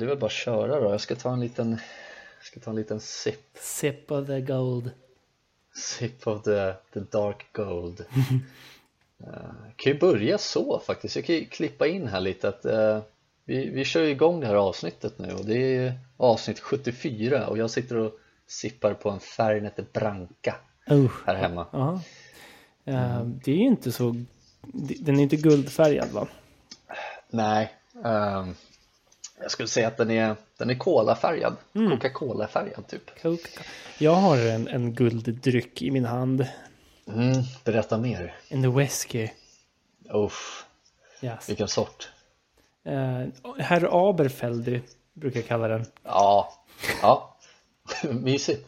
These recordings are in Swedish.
det är väl bara att köra då. Jag ska ta en liten, jag ska ta en liten sip. Sip of the gold. Sip of the, the dark gold. uh, kan ju börja så faktiskt. Jag kan ju klippa in här lite att uh, vi, vi kör igång det här avsnittet nu och det är avsnitt 74 och jag sitter och sippar på en Fernet Branca Uh, här hemma. ja. Eh, det är ju inte så, den är inte guldfärgad va? Nej, ehm, jag skulle säga att den är, den är kolafärgad, Mm. Coca-Cola-färgad typ. Coca- Jag har en, en gulddryck i min hand. Mm, berätta mer. En whisky. Uff, Yes. vilken sort. Uh, Herr Aberfeldy brukar jag kalla den. Ja, ja, mysigt.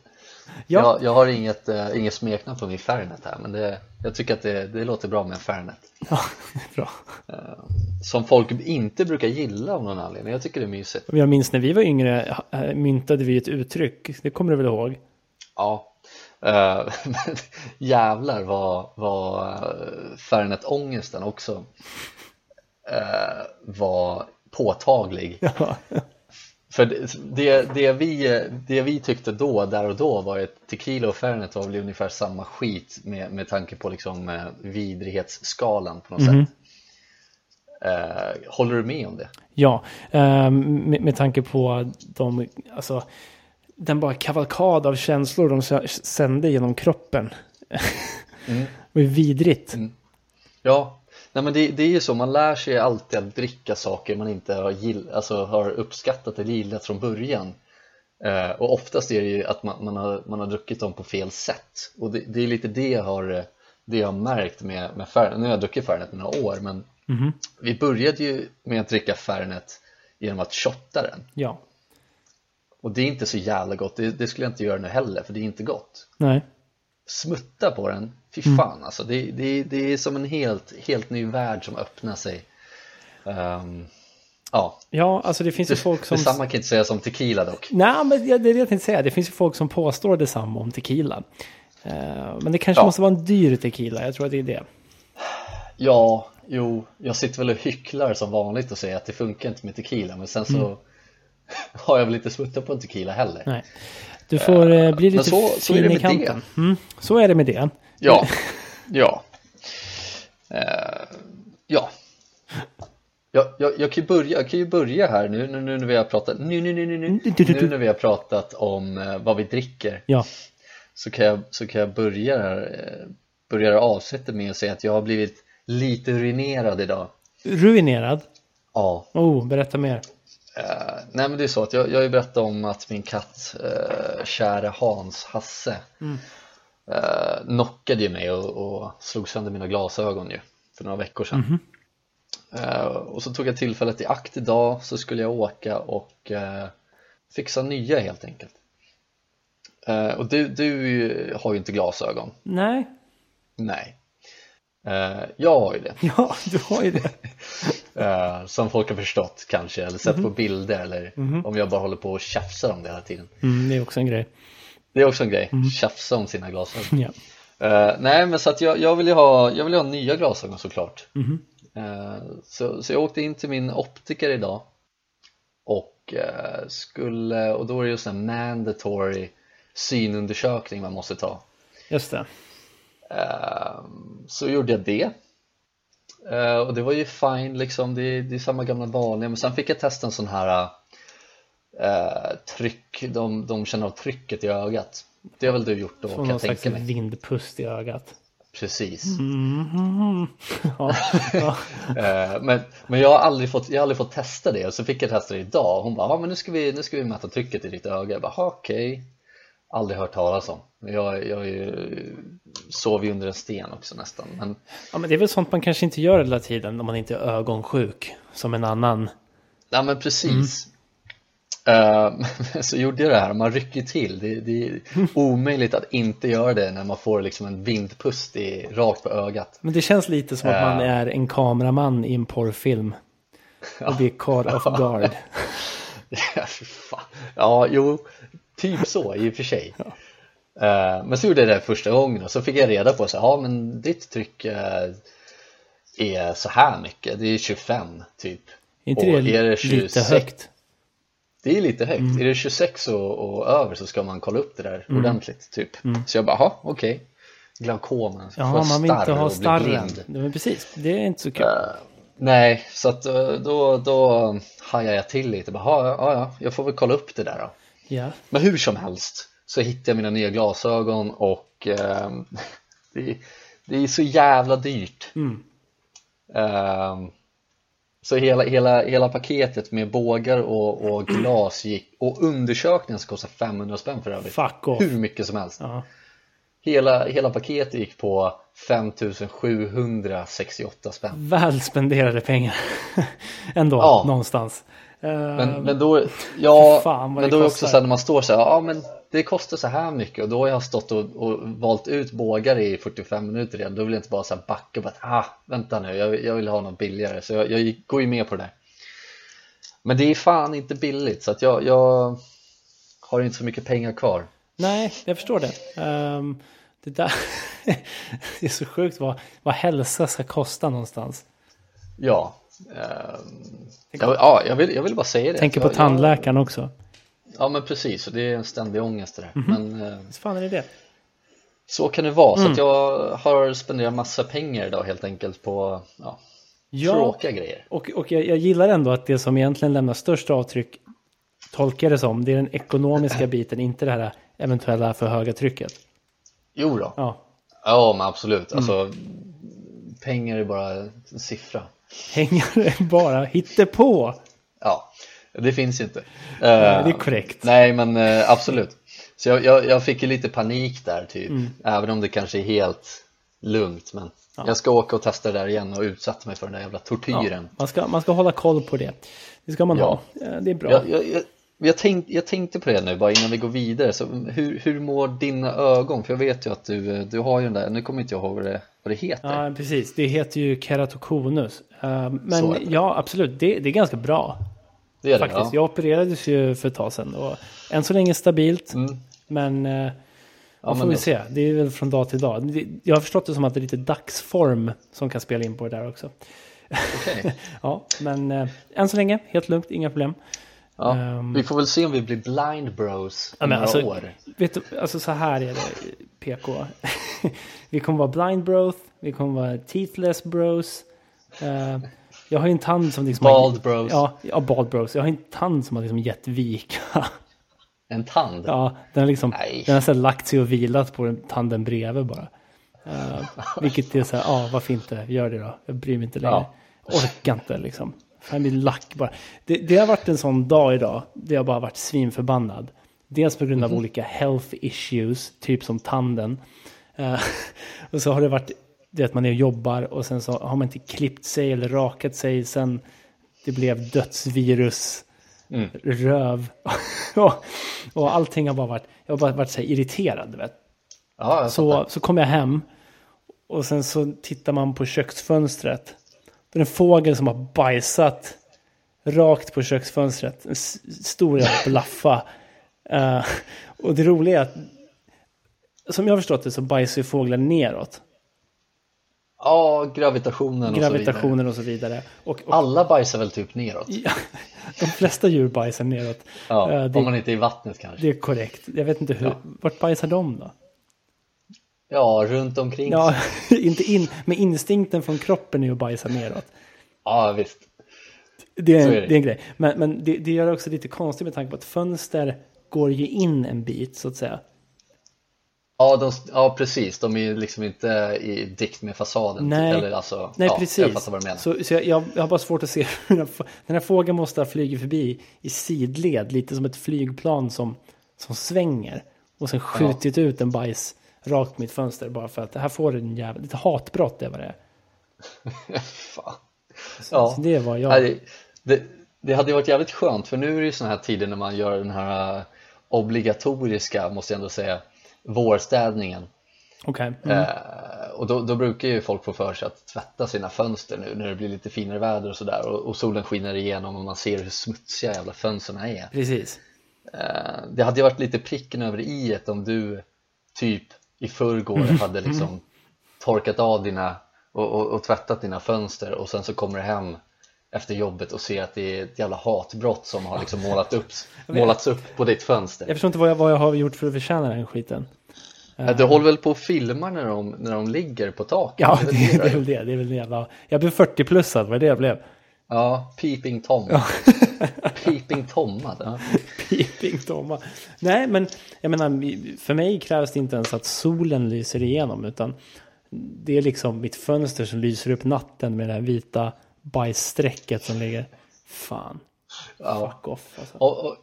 Ja, Jag, jag har inget, uh, inget smeknamn på min Fernet här men det, jag tycker att det, det låter bra med en Fernet. ja bra. Som folk inte brukar gilla av någon anledning. Jag tycker det är mysigt. Jag minns när vi var yngre eh, myntade vi ett uttryck. Det kommer du väl ihåg? Ja, eh, men jävlar vad, vad eh, Fernet-ångesten också eh, var påtaglig. Ja. För det, det, vi, det vi tyckte då, där och då var att tequila och Fernet var väl ungefär samma skit med, med tanke på liksom eh, vidrighetsskalan på något Mhm. sätt. Eh, håller du med om det? Ja, eh, med, med tanke på de, alltså, den bara kavalkad av känslor de sände genom kroppen. Mm. det var ju vidrigt. Ja, nej men det, det är ju så, man lär sig alltid att dricka saker man inte har, gill, alltså har uppskattat eller gillat från början. Eh, och oftast är det ju att man, man, har, man har druckit dem på fel sätt. Och det, det är lite det jag har, eh, det jag har märkt med, med Fernet, nu har jag druckit Fernet några år men Mhm. vi började ju med att dricka Fernet genom att shotta den. Ja, och det är inte så jävla gott, det, det skulle jag inte göra nu heller för det är inte gott. Nej. Smutta på den, fy Mm. fan alltså det, det, det är som en helt, helt ny värld som öppnar sig Ehm, Ja, Ja, alltså det finns ju folk som... detsamma kan inte säga som tequila dock Nej, men det är det jag tänkte säga. Det finns ju folk som påstår detsamma om tequila. Eh, men det kanske Ja. måste vara en dyr tequila. Jag tror att det är det. Ja, jo, jag sitter väl och hycklar som vanligt och säger att det funkar inte med tequila men sen så Mm. har jag väl inte smuttat på en tequila heller. Nej. Du får eh, bli men lite så- så är fin det i kanten. Mm, så är det med det. Ja, ja. Eh, Ja. Jag, jag, jag, kan ju börja, jag kan ju börja här nu, nu, nu när vi har pratat nu, nu, nu, nu, nu, nu när vi har pratat om eh, vad vi dricker. Ja, så kan jag, så kan jag börja, här, eh, börja avsnittet med att säga att jag har blivit lite ruinerad idag. Ruinerad. Ja, Oh, berätta mer. Eh, nej men det är så att jag, jag har ju berättat om att min katt, eh, kära Hans, Hasse eh, knockade ju mig och, och slog sönder mina glasögon ju för några veckor sedan. Eh, och så tog jag tillfället i akt idag så skulle jag åka och fixa nya helt enkelt. Och du, du har ju inte glasögon. Nej, Nej eh, Jag har ju det ja, du har ju det. eh, Som folk har förstått kanske eller sett på bilder eller om jag bara håller på och tjafsar om det hela tiden Mm, det är också en grej. Det är också en grej, tjafsa om sina glasögon Ja. Eh, Nej men så att jag, jag vill ju ha, jag vill ha nya glasögon såklart Mhm. Eh, så, så jag åkte in till min optiker idag och skulle, och då är det just en mandatory synundersökning man måste ta Just det. Ehm, så gjorde jag det. Eh, och det var ju fine liksom, det, är- det är samma gamla vanliga. Men sen fick jag testa en sån här eh, tryck, de, de känner av trycket i ögat. Det har väl du gjort då Som kan jag tänka mig. vindpust i ögat. Precis. Mhm. Ja, ja. Eh, men, men jag har aldrig fått, jag har aldrig fått testa det. Och så fick jag testa det idag. Hon bara, ja men nu ska vi, nu ska vi mäta trycket i ditt öga. Jag bara, "Ha, okej Aldrig hört talas om jag, jag ju, sov ju under en sten också nästan men ja, men det är väl sånt man kanske inte gör hela tiden om man inte är ögonsjuk. Som en annan. Ja men precis Eh, Så gjorde jag det här, man rycker till det, det är omöjligt att inte göra det när man får liksom en vindpust i, rakt på ögat Men det känns lite som att man Ja. är en kameraman i en porrfilm. Och blir caught off guard. Ja, ja jo, typ så i och för sig Eh, Men så gjorde jag det första gången och så fick jag reda på så ja men ditt tryck eh, är så här mycket, det är 25 typ inte Och det är det lite 26? högt? det är lite högt. Mm. Är det 26 och, och över så ska man kolla upp det där Mm. ordentligt typ. Så jag bara, jaha, okej. Glaukomen, får Ja, man vill inte ha starren. Men precis, det är inte så kul. Eh, nej, så att då, då hajade jag till lite. Bara, ja, ja, ja, jag får väl kolla upp det där då. Ja. Men hur som helst så hittade jag mina nya glasögon och ehm, det, det är så jävla dyrt. Mm. Ehm, så hela, hela, hela paketet med bågar och, och glas gick och undersökningen som kostar 500 spänn för övrigt. Fuck off. Hur mycket som helst. Ja. Hela, hela paketet gick på 5768 spänn. Väl spenderade pengar. Ändå, Ja. någonstans. Men, men då, ja, Fan, men då är också så här när man står så här, ja men det kostar så här mycket och då har jag stått och, och valt ut bågar i 45 minuter redan, då vill jag inte bara så här backa och bara, ah, vänta nu, jag, jag vill ha något billigare, så jag, jag går ju med på det där. Men det är fan inte billigt, så att jag, jag har inte så mycket pengar kvar. Nej, jag förstår det. Ehm, det där det är så sjukt vad, vad hälsa ska kosta någonstans. Ja, ehm, jag, ja jag, vill, jag vill bara säga det. Tänker jag, på tandläkaren också. Jag, ja men precis, och det är en ständig ångest det där. Mhm. Men, eh, Vad fan är det det? Så kan det vara, Mm. så att jag har spenderat massa pengar idag helt enkelt på ja, Ja, tråkiga grejer. och, och jag, jag gillar ändå att det som egentligen lämnar störst avtryck tolkar det som, det är den ekonomiska biten, inte det här eventuella för höga trycket. Jo då. Ja, ja men absolut. Mm. Alltså, pengar är bara en siffra. Pengar är bara hittepå. Ja, det finns ju inte. det är Eh, korrekt. Nej, men eh, absolut. Så jag, jag, jag fick ju lite panik där typ, Mm. även om det kanske är helt lugnt. Men jag ska åka och testa det där igen och utsätta mig för den där jävla tortyren. Man ska, man ska hålla koll på det. Det ska man Ja. ha. Eh, Det är bra. Jag, jag, tänk, jag tänkte på det nu bara innan vi går vidare, så hur, hur mår dina ögon? För jag vet ju att du, du har ju den där, nu kommer inte jag ihåg vad det, vad det heter. Ja, precis. Det heter ju keratokonus. Eh, Så Men ja, absolut. Det, det är ganska bra. det är det, Faktiskt. ja. Jag opererades ju för ett tag sedan. Och än så länge stabilt. Mm. Men eh, Ja, får vi se. Det är väl från dag till dag. Jag har förstått det som att det är lite dagsform som kan spela in på det där också. Okej. Ja, men eh, än så länge helt lugnt. Inga problem. Ja. Ehm. Vi får väl se om vi blir blind bros Ja, om men några alltså, år. Vet du, alltså så här är det PK. vi kommer vara blind bros, vi kommer vara teethless bros. Eh, jag har ju en tand som liksom... har- Bald bros. Ja, ja, bald bros. Jag har en tand som har liksom gett vika. En tand. ja, den har liksom... Nej. Den har så lagt sig och vilat på den tanden bredvid bara. Uh, vilket är så här, ja varför inte, gör det då. Jag bryr mig inte längre. Ja. Orkar inte liksom. Fan, min lack bara. Det, det har varit en sån dag idag. Det har bara varit svinförbannad. Dels på grund av olika health issues, typ som tanden. Eh, och så har det varit det att man är och jobbar och sen så har man inte klippt sig eller rakat sig sen det blev dödsvirus, Mm. röv. och, och allting har bara varit, jag har bara varit så här irriterad. Vet. Jag Så, så kom jag hem och sen så tittar man på köksfönstret. Det är en fågel som har bajsat rakt på köksfönstret. En stor jävla blaffa. Eh, och det roliga är att som jag har förstått det så bajsar ju fåglar neråt. Ja, gravitationen. Gravitationen och så vidare. Och, och Alla bajsar väl typ neråt? ja, de flesta djur bajsar neråt. Ja, Eh, det, om man inte är i vattnet kanske. det är korrekt. Jag vet inte hur. Ja. Vart bajsar de då? Ja, runt omkring. Ja, inte in, med instinkten från kroppen är ju att bajsa neråt. ja visst. Det är, en, är det. det. är en grej. Men, men det, det gör det också lite konstigt med tanke på att fönster går ju in en bit så att säga. Ja, de, ja, precis. De är ju liksom inte i dikt med fasaden. Nej. Eller alltså, Nej, ja, precis. Jag fattar vad du menar. Så, så jag, jag, jag har bara svårt att se hur den här, den här fågeln måste ha flugit förbi i sidled, lite som ett flygplan som, som svänger. Och sen skjutit ut en bajs rakt mitt fönster bara för att det här får en jävla, lite hatbrott det vad det. Fan. Så, Ja. så det var jag. Det, det, det hade varit jävligt skönt för nu är det ju sådana här tider när man gör den här äh, obligatoriska, måste jag ändå säga, vårstädningen. Okej. Mm. Eh, och då, då brukar ju folk få för sig att tvätta sina fönster nu när det blir lite finare väder och sådär och, och solen skiner igenom och man ser hur smutsiga jävla fönstren är. Precis. Eh, det hade ju varit lite pricken över i om du typ i förrgår hade liksom torkat av dina och, och, och tvättat dina fönster och sen så kommer du hem efter jobbet och se att det är ett jävla hatbrott som har liksom målat upp, målats upp på ditt fönster. Jag förstår inte vad jag, vad jag har gjort för att förtjäna den skiten. Ja, Du håller väl på och filmar när de, när de ligger på taket? Ja, Det är det, väl det det är väl det. det är väl det. Jag blev 40-plussad, vad det jag blev. Ja, Peeping Tom. Peeping Tomma. Ja. Peeping Tomma. Nej, men jag menar, för mig krävs det inte ens att solen lyser igenom, utan det är liksom mitt fönster som lyser upp natten med det här vita bajssträcket som ligger. Fan, Ja. fuck off alltså. Och, och,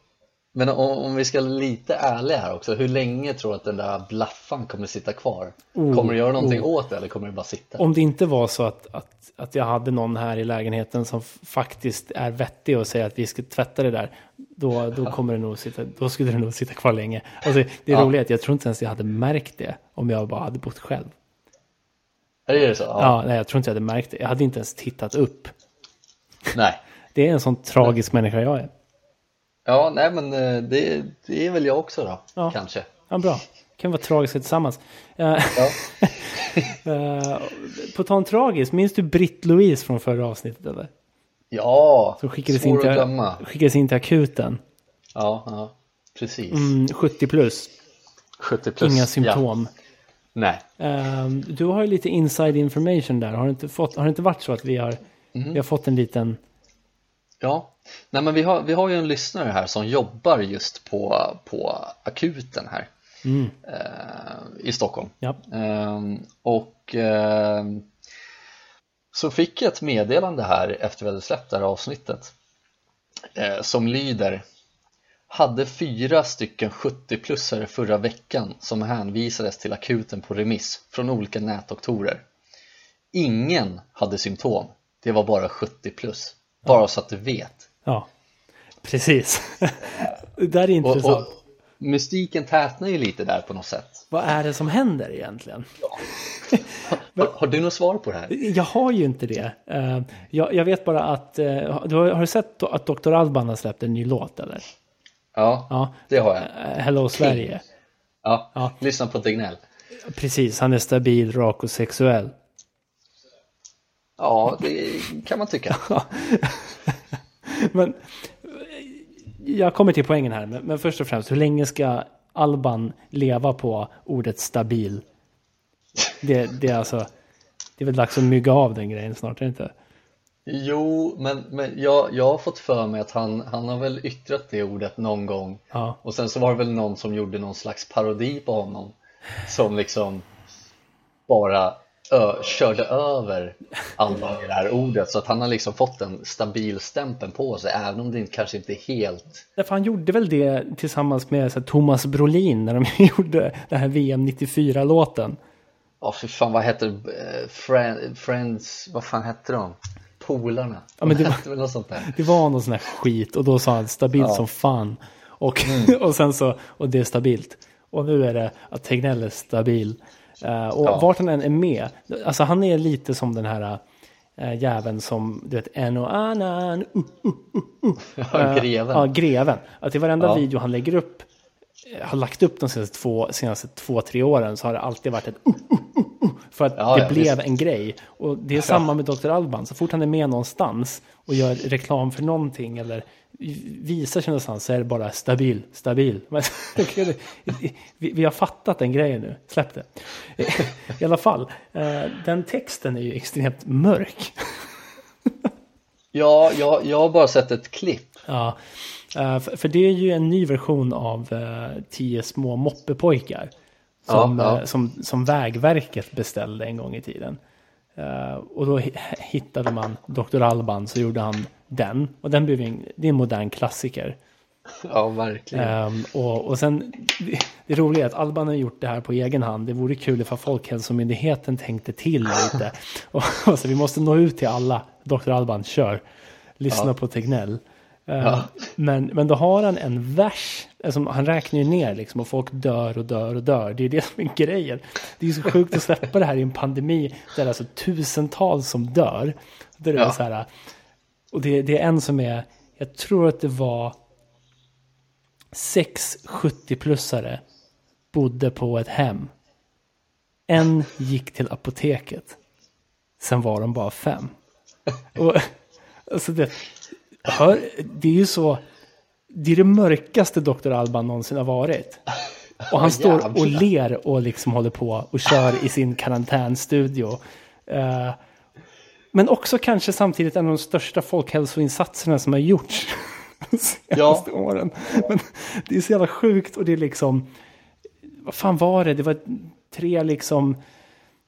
men om, om vi ska vara lite ärliga här också, hur länge tror du att den där blaffan kommer sitta kvar? Oh, kommer du göra någonting oh. åt det eller kommer det bara sitta? Om det inte var så att, att, att jag hade någon här i lägenheten som faktiskt är vettig och säger att vi ska tvätta det där, då, då, kommer det nog sitta, då skulle det nog sitta kvar länge. Alltså, det är Ja. roligt, jag tror inte ens jag hade märkt det om jag bara hade bott själv. Är det så? Ja, nej, jag tror inte jag hade märkt det. Jag hade inte ens tittat upp. Nej. Det är en sån tragisk människa jag är. Ja, nej men eh, det, det är väl jag också då, Ja. kanske. Ja, bra. Kan vara tragiska tillsammans. Eh, Ja. eh, på tal om tragiskt, minns du Britt-Louise från förra avsnittet eller? Ja, Som skickades svår in, att till, glömma. skickades in till akuten. Ja, ja, precis. Mm, 70 plus, 70 plus. inga Ja. symptom. Nej. Ehm, du har ju lite inside information där. Har det inte, fått, har det inte varit så att vi har, Mhm. vi har fått en liten... Ja, nej men vi har, vi har ju en lyssnare här som jobbar just på, på akuten här Mm, eh, i Stockholm. ja. Ehm, och ehm, så fick jag ett meddelande här efter vi hade släppt det här avsnittet eh, som lyder Hade fyra stycken 70-plussare förra veckan som hänvisades till akuten på remiss från olika nätdoktorer. Ingen hade symptom, det var bara 70 plus. Bara så att du vet. Ja. Precis. det där är Och, intressant. och mystiken tätnar ju lite där på något sätt. Vad är det som händer egentligen? Har, har du något svar på det här? Jag har ju inte det. Eh, jag, jag vet bara att... eh, du har, har du sett att Dr. Alban har släppt en ny låt eller? Ja, Ja. det har jag. Eh, Hello Sverige. Ja, Ja. lyssna på Tegnell. Precis, han är stabil, rak och sexuell. Ja, det kan man tycka. Men jag kommer till poängen här. Men, men först och främst, hur länge ska Alban leva på ordet stabil? Det, det är alltså... Det är väl dags att mygga av den grejen snart, är det inte? Jo, men, men jag, jag har fått för mig att han, han har väl yttrat det ordet någon gång Ja. och sen så var det väl någon som gjorde någon slags parodi på honom som liksom bara ö, körde över i det här ordet så att han har liksom fått en stabil stämpel på sig även om det kanske inte är helt Därför han gjorde väl det tillsammans med så här, Thomas Brolin när de gjorde den här VM 94-låten. Ja, för fan vad heter det? Eh, Friend, Friends, vad fan hette de? Polarna? Ja, men det var- hette något sånt där? Det var någon sån här skit och då sa han stabilt Ja. som fan. Och, Mm. och sen så, och det är stabilt. Och nu är det att Tegnell är stabil. Eh, och Ja. vart han än är med, alltså han är lite som den här uh, jäveln som, du vet, en och annan, uh, Ja, greven. Ja, greven. Att i varenda Ja. video han lägger upp, eh, har lagt upp de senaste två, senaste två, tre åren så har det alltid varit ett uh, uh, uh, uh, för att Ja, det ja, blev visst. en grej. Och det är samma med Dr. Alban. Så fort han är med någonstans och gör reklam för någonting eller visar sig någonstans så är det bara stabil, stabil. Men, vi, vi har fattat den grejen nu, släpp det. I alla fall, eh, den texten är ju extremt mörk. Ja, jag, jag har bara sett ett klipp. Ja, eh, för, för det är ju en ny version av eh, Tio små moppepojkar. Som, Ja, ja. eh, som, som Vägverket beställde en gång i tiden. Eh, och då hi- hittade man Dr. Alban så gjorde han den. Och den blev en, det är en modern klassiker. Ja, verkligen. Ehm, och, och sen, det, det roliga är att Alban har gjort det här på egen hand. Det vore kul ifall Folkhälsomyndigheten tänkte till lite. och, och så vi måste nå ut till alla. Dr. Alban, kör. Lyssna Ja. på Tegnell. Ehm, Ja. men, men då har han en vers. Alltså, han räknar ju ner liksom och folk dör och dör och dör. Det är det som är grejen. Det är så sjukt att släppa det här i en pandemi. Där det är alltså tusentals som dör. Där det är Ja. så här, och det, det är en som är, jag tror att det var sex 70-plussare bodde på ett hem. En gick till apoteket. Sen var de bara fem. Och, Alltså det, hör, det är ju så, det är det mörkaste Dr. Alban någonsin har varit. Och han står och ler och liksom håller på och kör i sin karantänstudio. Eh, men också kanske samtidigt en av de största folkhälsoinsatserna som har gjorts de senaste åren. Men det är så jävla sjukt och det är liksom, vad fan var det? Det var tre liksom,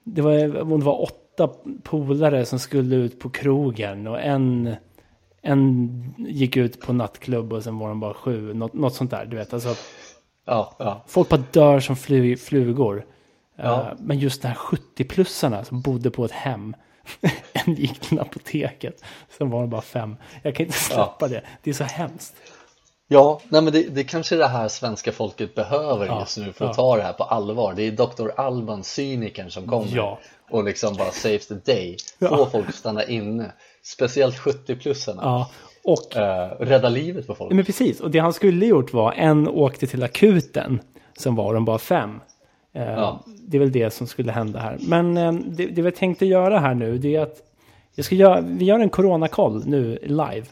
det var, det var åtta polare som skulle ut på krogen och en, en gick ut på nattklubb och sen var de bara sju, något, något sånt där, du vet. Alltså, Ja, ja. Folk bara dör som fly, flugor. Ja. Eh, men just de här 70-plussarna som bodde på ett hem. en gick till apoteket. Sen var de bara fem. Jag kan inte släppa det. Det är så hemskt. Ja, nej men det, det kanske är det här svenska folket behöver Ja, just nu för att ja. ta det här på allvar. Det är Dr. Alban, cynikern som kommer Ja. och liksom bara saves the day. Få folk att stanna inne. Speciellt 70-plussarna. Ja. Och, Eh, rädda livet på folk. men precis. Och det han skulle gjort var en åkte till akuten. Sen var de bara fem. Eh, Ja. Det är väl det som skulle hända här. Men eh, det, det vi tänkte göra här nu. Det är att jag ska göra, vi gör en coronakoll nu live.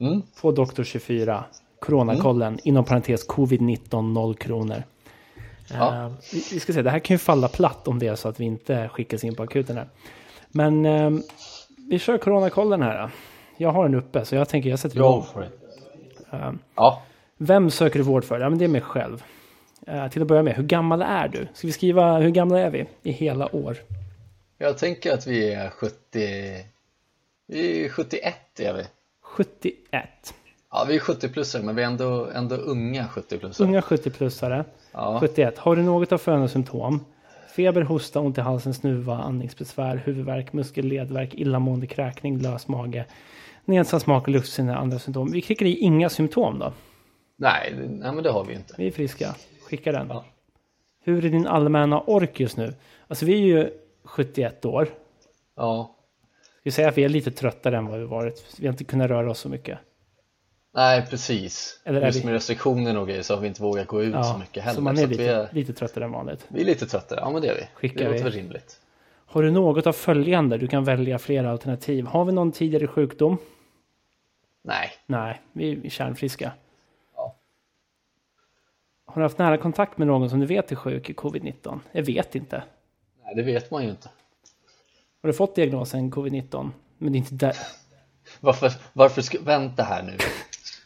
Mm. på Doktor 24. Coronakollen, inom parentes covid-19 0 kronor. Ja. Eh, vi, vi ska se, det här kan ju falla platt om det är så att vi inte skickas in på akuten här. Men eh, vi kör coronakollen här. Jag har den uppe så jag tänker jag sätter igång. Eh, Ja, vem söker du vård för? Ja men det är mig själv. Eh, till att börja med, hur gammal är du? Ska vi skriva hur gamla är vi i hela år? jag tänker att vi är 70... Vi är 71 är vi. 71. Ja, vi är 70-plussare men vi är ändå, ändå unga 70-plussare. Unga 70-plussare. Ja. 71. Har du något av följande symptom? Feber, hosta, ont i halsen, snuva, andningsbesvär, huvudvärk, muskel, ledvärk, illamående, kräkning, lös mage, nedsatt smak och luktsinne, andra symptom. Vi klickar i inga symptom då. Nej, nej, men det har vi inte. Vi är friska. Skicka den. Ja. Hur är din allmänna ork just nu? Alltså vi är ju 71 år. Ja. Vi säger att vi är lite tröttare än vad vi varit. Vi har inte kunnat röra oss så mycket. Nej, precis. Eller är Just vi- med restriktioner och grejer så har vi inte vågat gå ut så Ja, mycket heller. så man så är att lite, vi, är, lite tröttare än vanligt. vi är lite trötta. Ja, men det är vi. Skickar det låter vi. väl rimligt. Har du något av följande? Du kan välja flera alternativ. Har vi någon tidigare sjukdom? Nej. Nej, vi är kärnfriska. Ja. Har du haft nära kontakt med någon som du vet är sjuk i covid-19? Jag vet inte. Nej, det vet man ju inte. Har du fått diagnosen covid-19? Men det är inte där. Varför, varför ska, vänta här nu.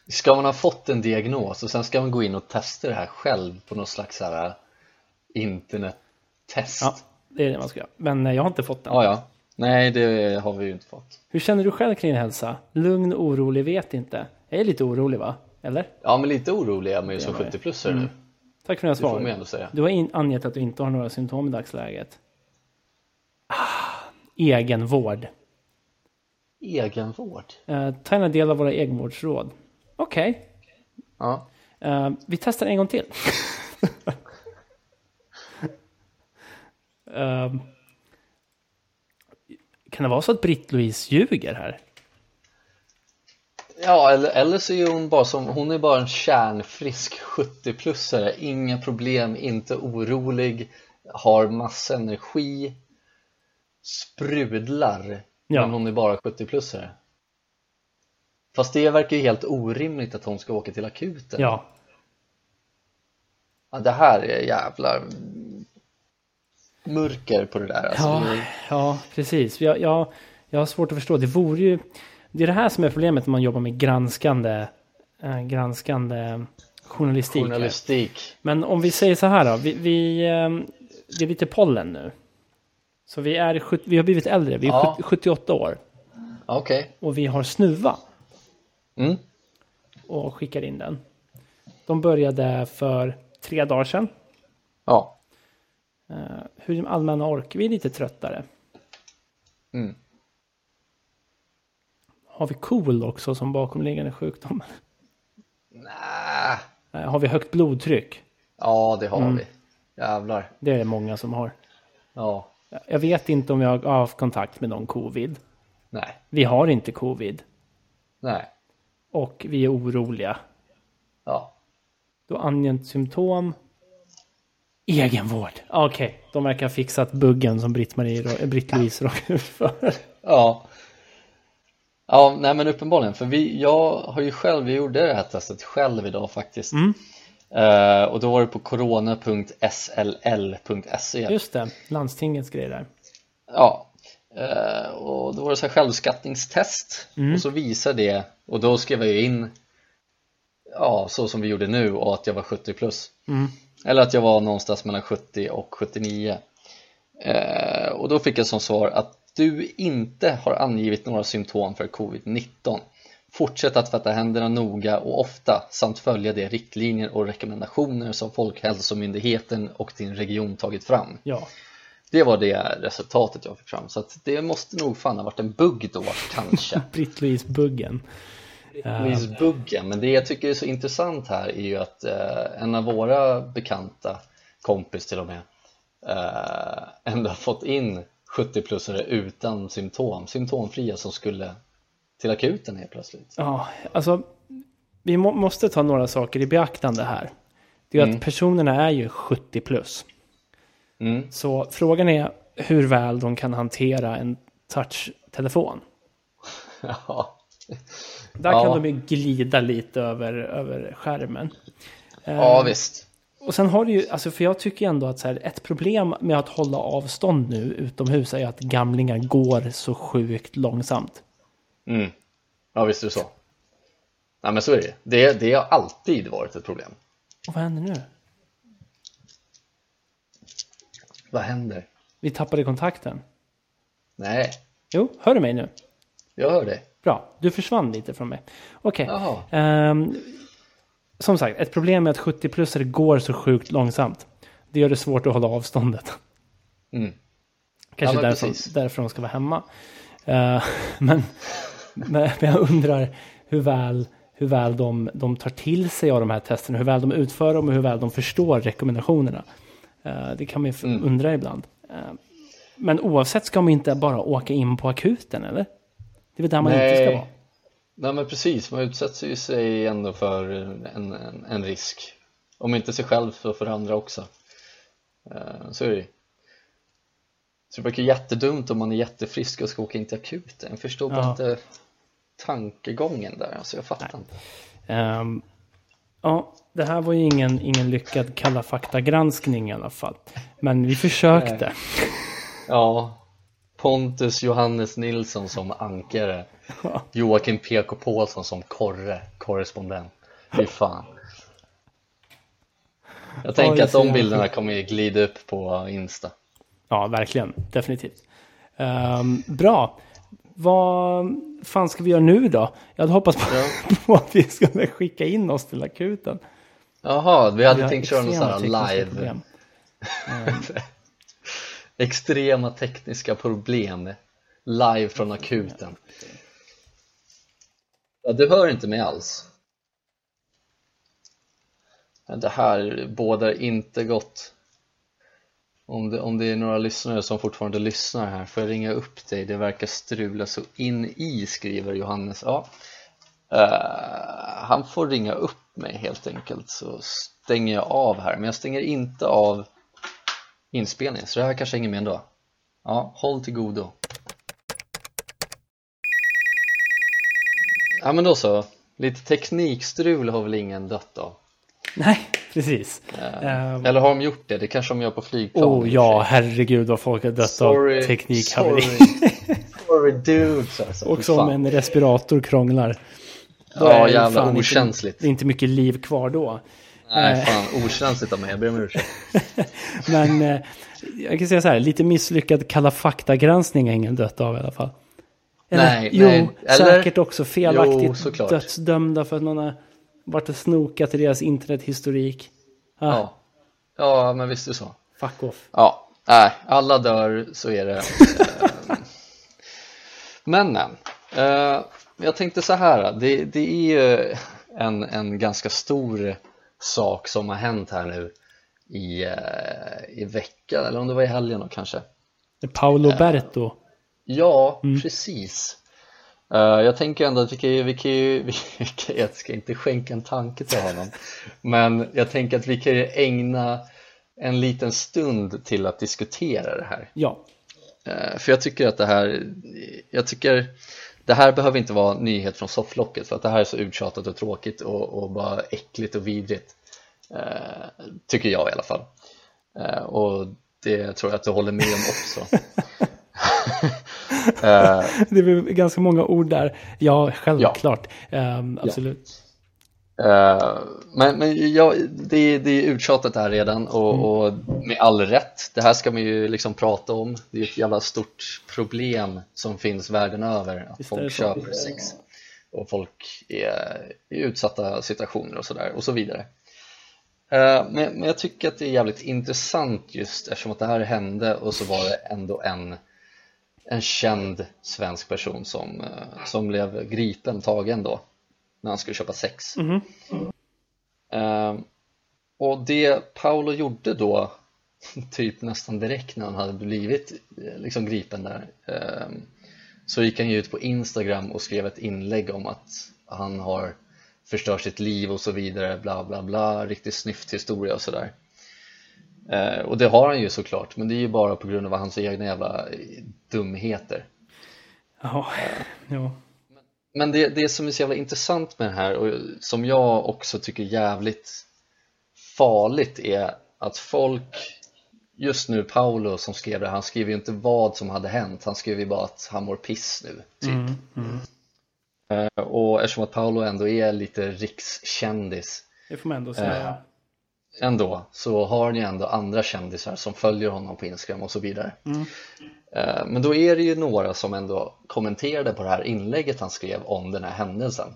Ska man ha fått en diagnos och sen ska man gå in och testa det här själv på något slags här internettest? Ja, det är det man ska göra. Men eh, jag har inte fått den. ja, ja. Nej, det har vi ju inte fått. Hur känner du själv kring din hälsa? Lugn, orolig, vet inte. Jag är lite orolig va? Eller? Ja, men lite orolig är man ju som Det är man ju. 70-plussare nu. Tack för dina Det får man svar. ändå säga. Du har in, angett att du inte har några symptom i dagsläget. Ah, egenvård. Egenvård? Uh, ta gärna del av våra egenvårdsråd. Okej. Ja. Eh, vi testar en gång till. Ehm, kan det vara så att Britt-Louise ljuger här? Ja, eller, eller så är hon bara som, hon är bara en kärnfrisk 70-plussare, inga problem, inte orolig, har massa energi, sprudlar, Ja. men hon är bara 70-plussare. Fast det verkar ju helt orimligt att hon ska åka till akuten. Ja, Ja, det här är jävlar mörker på det där alltså. ja, Det- ja precis. Jag, jag, jag har svårt att förstå. Det vore ju... Det är det här som är problemet när man jobbar med granskande, eh, granskande journalistik. Journalistik. Men om vi säger så här då. Vi, vi, eh, det är lite pollen nu. Så vi, är, vi har blivit äldre. Vi är Ja. 70 78 år. Okej. Och vi har snuva. Mm. och skickar in den. De började för tre dagar sedan. Ja. Uh, hur den allmänna ork? Vi är lite tröttare. Mm. Har vi KOL också som bakomliggande sjukdom? Nä. Eh, har vi högt blodtryck? Ja, det har Mm. vi. Jävlar. Det är det många som har. Ja. Jag vet inte om jag har haft kontakt med någon covid. Nej. Vi har inte covid. Nej. Och vi är oroliga. Ja. Då angett symptom. Egenvård. Okej, de verkar ha fixat buggen som Britt-Marie, Britt-Louise råkade ut för. Ja. Ja, nej men uppenbarligen, för vi, jag har ju själv, vi gjorde det här testet själv idag faktiskt Mm. Eh, och då var det på corona.sll.se Just det, landstingets grej där. Ja, eh, och då var det så här självskattningstest Mm. och så visar det och då skrev jag in ja, så som vi gjorde nu och att jag var 70 plus. Mm. eller att jag var någonstans mellan 70 och 79 eh, och då fick jag som svar att du inte har angivit några symptom för covid-19 Fortsätt att tvätta händerna noga och ofta samt följa de riktlinjer och rekommendationer som Folkhälsomyndigheten och din region tagit fram. Ja, det var det resultatet jag fick fram så det måste nog fan ha varit en bugg då kanske Britt-Louise-buggen. Buggen, men det jag tycker är så intressant här är ju att eh, en av våra bekanta kompis till och med eh, ändå har fått in 70-plussare utan symptom, symptomfria som skulle till akuten helt plötsligt Ja, alltså vi må, måste ta några saker i beaktande här. Det är Mm. att personerna är ju 70 plus. Mm. Så frågan är hur väl de kan hantera en touchtelefon. ja. Där Ja. kan de ju glida lite över, över skärmen. Eh, ja visst Och sen har du ju, alltså för jag tycker ändå att så här, ett problem med att hålla avstånd nu utomhus är att gamlingar går så sjukt långsamt. mm. ja visst är det så Nej men så är det det, det har alltid varit ett problem Och vad händer nu? Vad händer? Vi tappade kontakten. Nej, Jo, hör du mig nu? jag hör dig Bra, du försvann lite från mig. Okej. Jaha, Ehm, som sagt, ett problem med att 70-plussare går så sjukt långsamt. Det gör det svårt att hålla avståndet. mm. Kanske Ja, därför, därför de ska vara hemma. Men, men, men jag undrar hur väl, hur väl de, de tar till sig av de här testerna, hur väl de utför dem och hur väl de förstår rekommendationerna. Eh, det kan man ju Mm. undra ibland. Eh, men oavsett ska man inte bara åka in på akuten, eller? Det är väl där man inte ska Nej. vara? Nej men precis, man utsätter ju sig ändå för en, en, en risk Om inte sig själv så för andra också Eh, Så är det ju Så det verkar jättedumt om man är jättefrisk och ska åka in till akuten Jag förstår bara Ja. inte tankegången där, alltså jag fattar inte Ehm, ja, det här var ju ingen, ingen lyckad Kalla fakta-granskning i alla fall. Men vi försökte. Ja, Pontus Johannes Nilsson som ankare Ja. Joakim PK Paulsson som korre, korrespondent Fy fan Jag tänker att de bilderna kommer glida upp på Insta Ja, verkligen. Definitivt. Ehm, bra. Vad fan ska vi göra nu då? Jag hade hoppats på, Ja. på att vi skulle skicka in oss till akuten. Jaha, vi hade Vi tänkt köra någon sån här live problem. Extrema tekniska problem Live från akuten Ja, du hör inte mig alls Det här bådar inte gott om det, om det är några lyssnare som fortfarande lyssnar här får jag ringa upp dig, det verkar strula så in i skriver Johannes. Ja, Uh, han får ringa upp mig helt enkelt så stänger jag av här. Men jag stänger inte av inspelningen så det här kanske hänger med ändå. Ja, håll till godo. Ja men då så, lite teknikstrul har väl ingen dött av? Nej, precis. Eh, Ehm, Eller har de gjort det? Det kanske de gör på flygplan oh ja, herregud vad folk har dött Sorry, av teknikhaveri. sorry, sorry dudes alltså, Och som en respirator krånglar. Då Ja, är jävla inte- okänsligt. Är inte mycket liv kvar då. Nej fan, okänsligt av mig, jag ber om ursäkt Men eh, jag kan säga så här, lite misslyckad Kalla fakta-granskning har ingen dött av i alla fall. Eller, Nej, jo, nej, eller? säkert också felaktigt Jo, såklart. dödsdömda för att någon har varit och snokat i deras internethistorik. Ah, Ja, ja men visst är det så. Fuck off. Ja, nej, alla dör, så är det. Eh, Men men, eh, jag tänkte så här, det, det är ju en, en ganska stor sak som har hänt här nu i, eh, i veckan, eller om det var i helgen då kanske. Paolo Berto. Ja, precis. Eh, Jag tänker ändå att vi kan ju, vi kan ju, vi kan, jag ska inte skänka en tanke till honom Men jag tänker att vi kan ju ägna en liten stund till att diskutera det här. Ja, Eh, För jag tycker att det här, jag tycker det här behöver inte vara nyhet från sofflocket för att det här är så uttjatat och tråkigt och, och bara äckligt och vidrigt eh, tycker jag i alla fall. Eh, och det tror jag att du håller med om också. eh, det är ganska många ord där, ja självklart, ja. Um, absolut Uh, men men ja, det, det är uttjatat här redan och, mm. och, med all rätt. Det här ska man ju liksom prata om. Det är ett jävla stort problem som finns världen över att Visst folk köper sex och folk är i utsatta situationer och sådär och så vidare. Men, men, jag tycker att det är jävligt intressant just eftersom att det här hände och så var det ändå en en känd svensk person som, uh, som blev gripen, tagen då när han skulle köpa sex. Mm. Uh, och det Paolo gjorde då, typ nästan direkt när han hade blivit eh, liksom gripen där, uh, så gick han ju ut på Instagram och skrev ett inlägg om att han har förstört sitt liv och så vidare, bla bla bla, riktigt snyft historia och sådär. Uh, och det har han ju såklart, men det är ju bara på grund av hans egna jävla dumheter. Ja, ja men det, det som är så jävla intressant med det här och som jag också tycker är jävligt farligt är att folk just nu Paolo som skrev det, han skrev ju inte vad som hade hänt, han skrev ju bara att han mår piss nu, typ. Mm, mm. Uh, och eftersom att Paolo ändå är lite rikskändis Det får man ändå säga uh, Ändå, så har ni ändå andra kändisar som följer honom på Instagram och så vidare. Mm. Eh, men då är det ju några som ändå kommenterade på det här inlägget han skrev om den här händelsen.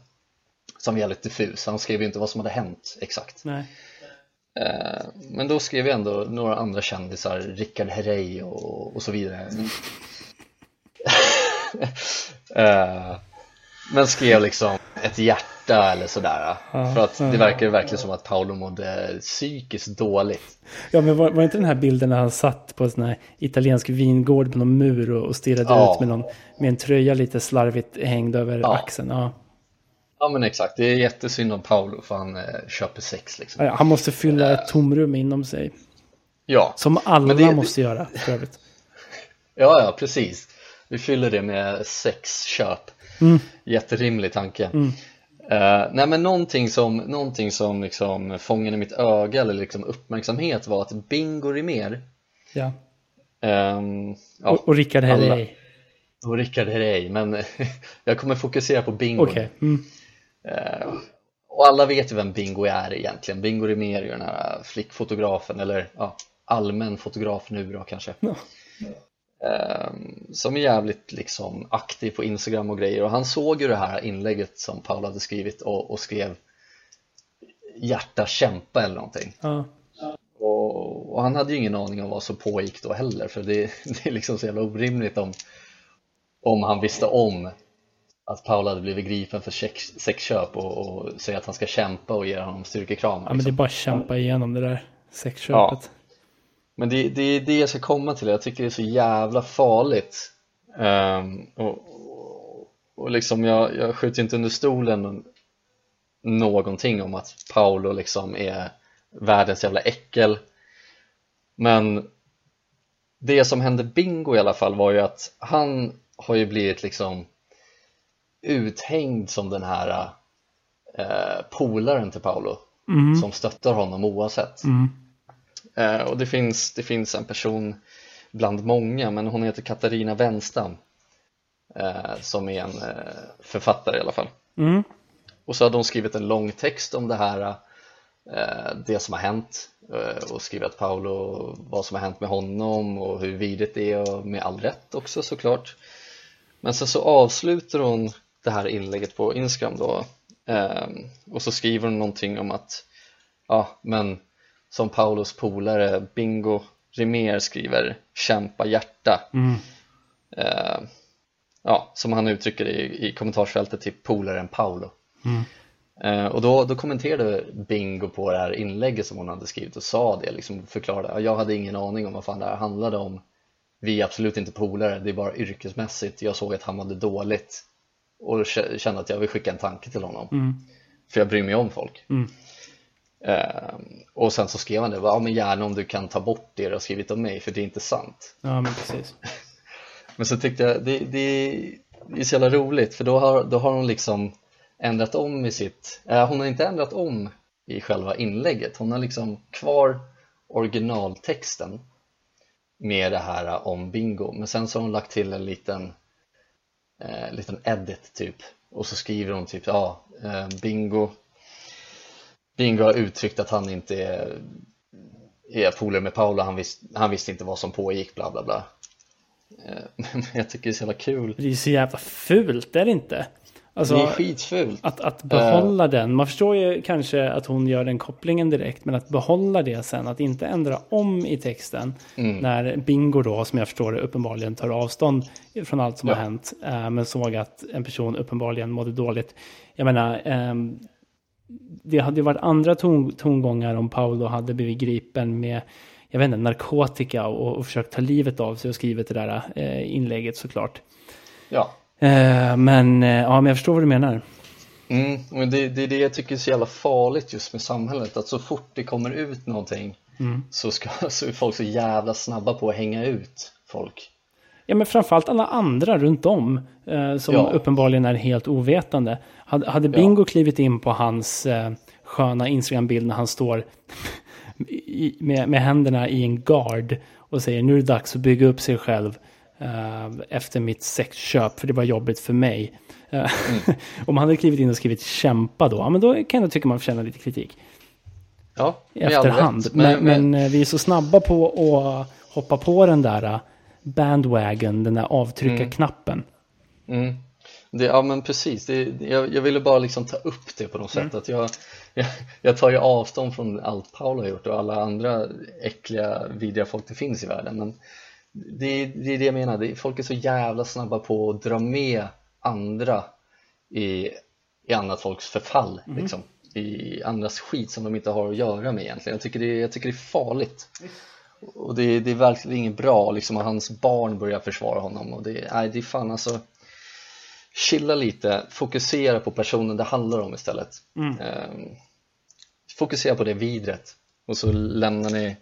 Som är väldigt diffus, han skrev ju inte vad som hade hänt exakt. Nej. Eh, men då skrev ju ändå några andra kändisar, Rickard Herrey och, och så vidare. Eh, Men skrev liksom ett hjärta eller sådär. Ja, För att det verkar verkligen som att Paolo mådde psykiskt dåligt. Ja men var, var inte den här bilden när han satt på en sån här italiensk vingård på någon mur och, och stirrade ja. ut med, någon, med en tröja lite slarvigt hängd över ja. axeln? Ja. ja men exakt, det är jättesynd om Paolo för han eh, köper sex liksom. Han måste fylla ett tomrum inom sig. Ja. Som alla det, måste göra för övrigt. Ja ja precis. Vi fyller det med sexköp mm. Jätterimlig tanke. Mm. Uh, nej men någonting som, någonting som liksom fångade mitt öga eller liksom uppmärksamhet var att Bingo Rimér Ja, um, ja Och, och Rickard Herrey Och Rickard Herrey, men jag kommer fokusera på Bingo okay. mm. uh, Och alla vet ju vem Bingo är egentligen Bingo Rimér är ju den här flickfotografen eller ja, allmän fotograf nu då kanske ja. Ehm, som är jävligt liksom aktiv på Instagram och grejer och han såg ju det här inlägget som Paul hade skrivit och, och skrev hjärta kämpa eller någonting ja. och, och, han hade ju ingen aning om vad som pågick då heller för det, det är liksom så jävla orimligt om, om han visste om att Paul hade blivit gripen för sex, sexköp och, och säger att han ska kämpa och ge honom styrkekram Ja liksom. men det är bara att kämpa igenom det där sexköpet ja. Men det, det är det jag ska komma till, jag tycker det är så jävla farligt um, och, och liksom jag, jag skjuter inte under stolen någonting om att Paolo liksom är världens jävla äckel men det som hände Bingo i alla fall var ju att han har ju blivit liksom uthängd som den här eh, polaren till Paolo mm. som stöttar honom oavsett mm. Eh, och det finns, det finns en person bland många, men hon heter Katarina Wenstam eh, som är en eh, författare i alla fall. Mm. Och så hade hon skrivit en lång text om det här, det som har hänt och skrivit Paolo vad som har hänt med honom och hur vidrigt det är och med all rätt också såklart. Men sen så avslutar hon det här inlägget på Instagram då och så skriver hon någonting om att ja men som Paulos polare Bingo Rimér skriver kämpa hjärta mm. eh, ja, som han uttrycker det i, i kommentarsfältet till polaren Paolo mm. eh, och då, då kommenterade Bingo på det här inlägget som hon hade skrivit och sa det, liksom förklarade jag hade ingen aning om vad fan det här handlade om vi är absolut inte polare, det är bara yrkesmässigt jag såg att han mådde dåligt och kände att jag vill skicka en tanke till honom mm. för jag bryr mig om folk mm. Ehm, och sen så skrev han det, ja men gärna om du kan ta bort det du har skrivit om mig för det är inte sant. Ja men precis. Men så tyckte jag, det, det, det är så jävla roligt för då har, då har hon liksom ändrat om i sitt, äh, hon har inte ändrat om i själva inlägget, hon har liksom kvar originaltexten med det här om bingo. Men sen så har hon lagt till en liten eh, liten edit typ. Och så skriver hon typ ja, eh, bingo Bingo har uttryckt att han inte är, är polare med Paula, han, visst, han visste inte vad som pågick bla bla bla eh, Men jag tycker det är så jävla kul Det är så jävla fult, är det inte? Alltså, det är skitfult. Att, att behålla uh, den. Man förstår ju kanske att hon gör den kopplingen direkt. Men att behålla det sen. Att inte ändra om i texten. Mm. När Bingo då, som jag förstår det, uppenbarligen tar avstånd från allt som ja. har hänt. Uh, men såg att en person uppenbarligen mådde dåligt. Jag menar, um, det hade ju varit andra ton, tongångar om Paolo hade blivit gripen med jag vet inte, narkotika och, och försökt ta livet av sig och skrivit det där uh, inlägget såklart. Ja. Eh, men, eh, ja, men jag förstår vad du menar. Mm, men det, det är det jag tycker är så jävla farligt just med samhället, att så fort det kommer ut någonting mm. så, ska, så är folk så jävla snabba på att hänga ut folk. Ja, men framförallt alla andra runt om eh, som ja. uppenbarligen är helt ovetande. Hade, hade Bingo ja. klivit in på hans eh, sköna Instagram-bild när han står i, med, med händerna i en gard och säger nu är det dags att bygga upp sig själv Uh, efter mitt sexköp, för det var jobbigt för mig. Mm. om han hade klivit in och skrivit kämpa då, ja, men då kan jag tycka man förtjänar lite kritik. Ja, i efterhand. Men, men, men, vi är så snabba på att hoppa på den där bandwagon, den där avtrycka-knappen. Mm. mm. Det, ja men precis, det, jag, jag, ville bara liksom ta upp det på något mm. sätt att jag, jag, jag, tar ju avstånd från allt Paul har gjort och alla andra äckliga, vidriga folk det finns i världen men det, det är det jag menar, det, folk är så jävla snabba på att dra med andra i, i annat folks förfall mm. liksom, i andras skit som de inte har att göra med egentligen jag tycker det, jag tycker det är farligt och det, det är verkligen inget bra liksom att hans barn börjar försvara honom och det, nej, det är fan alltså chilla lite, fokusera på personen det handlar om istället mm. um, fokusera på det vidret och så lämnar ni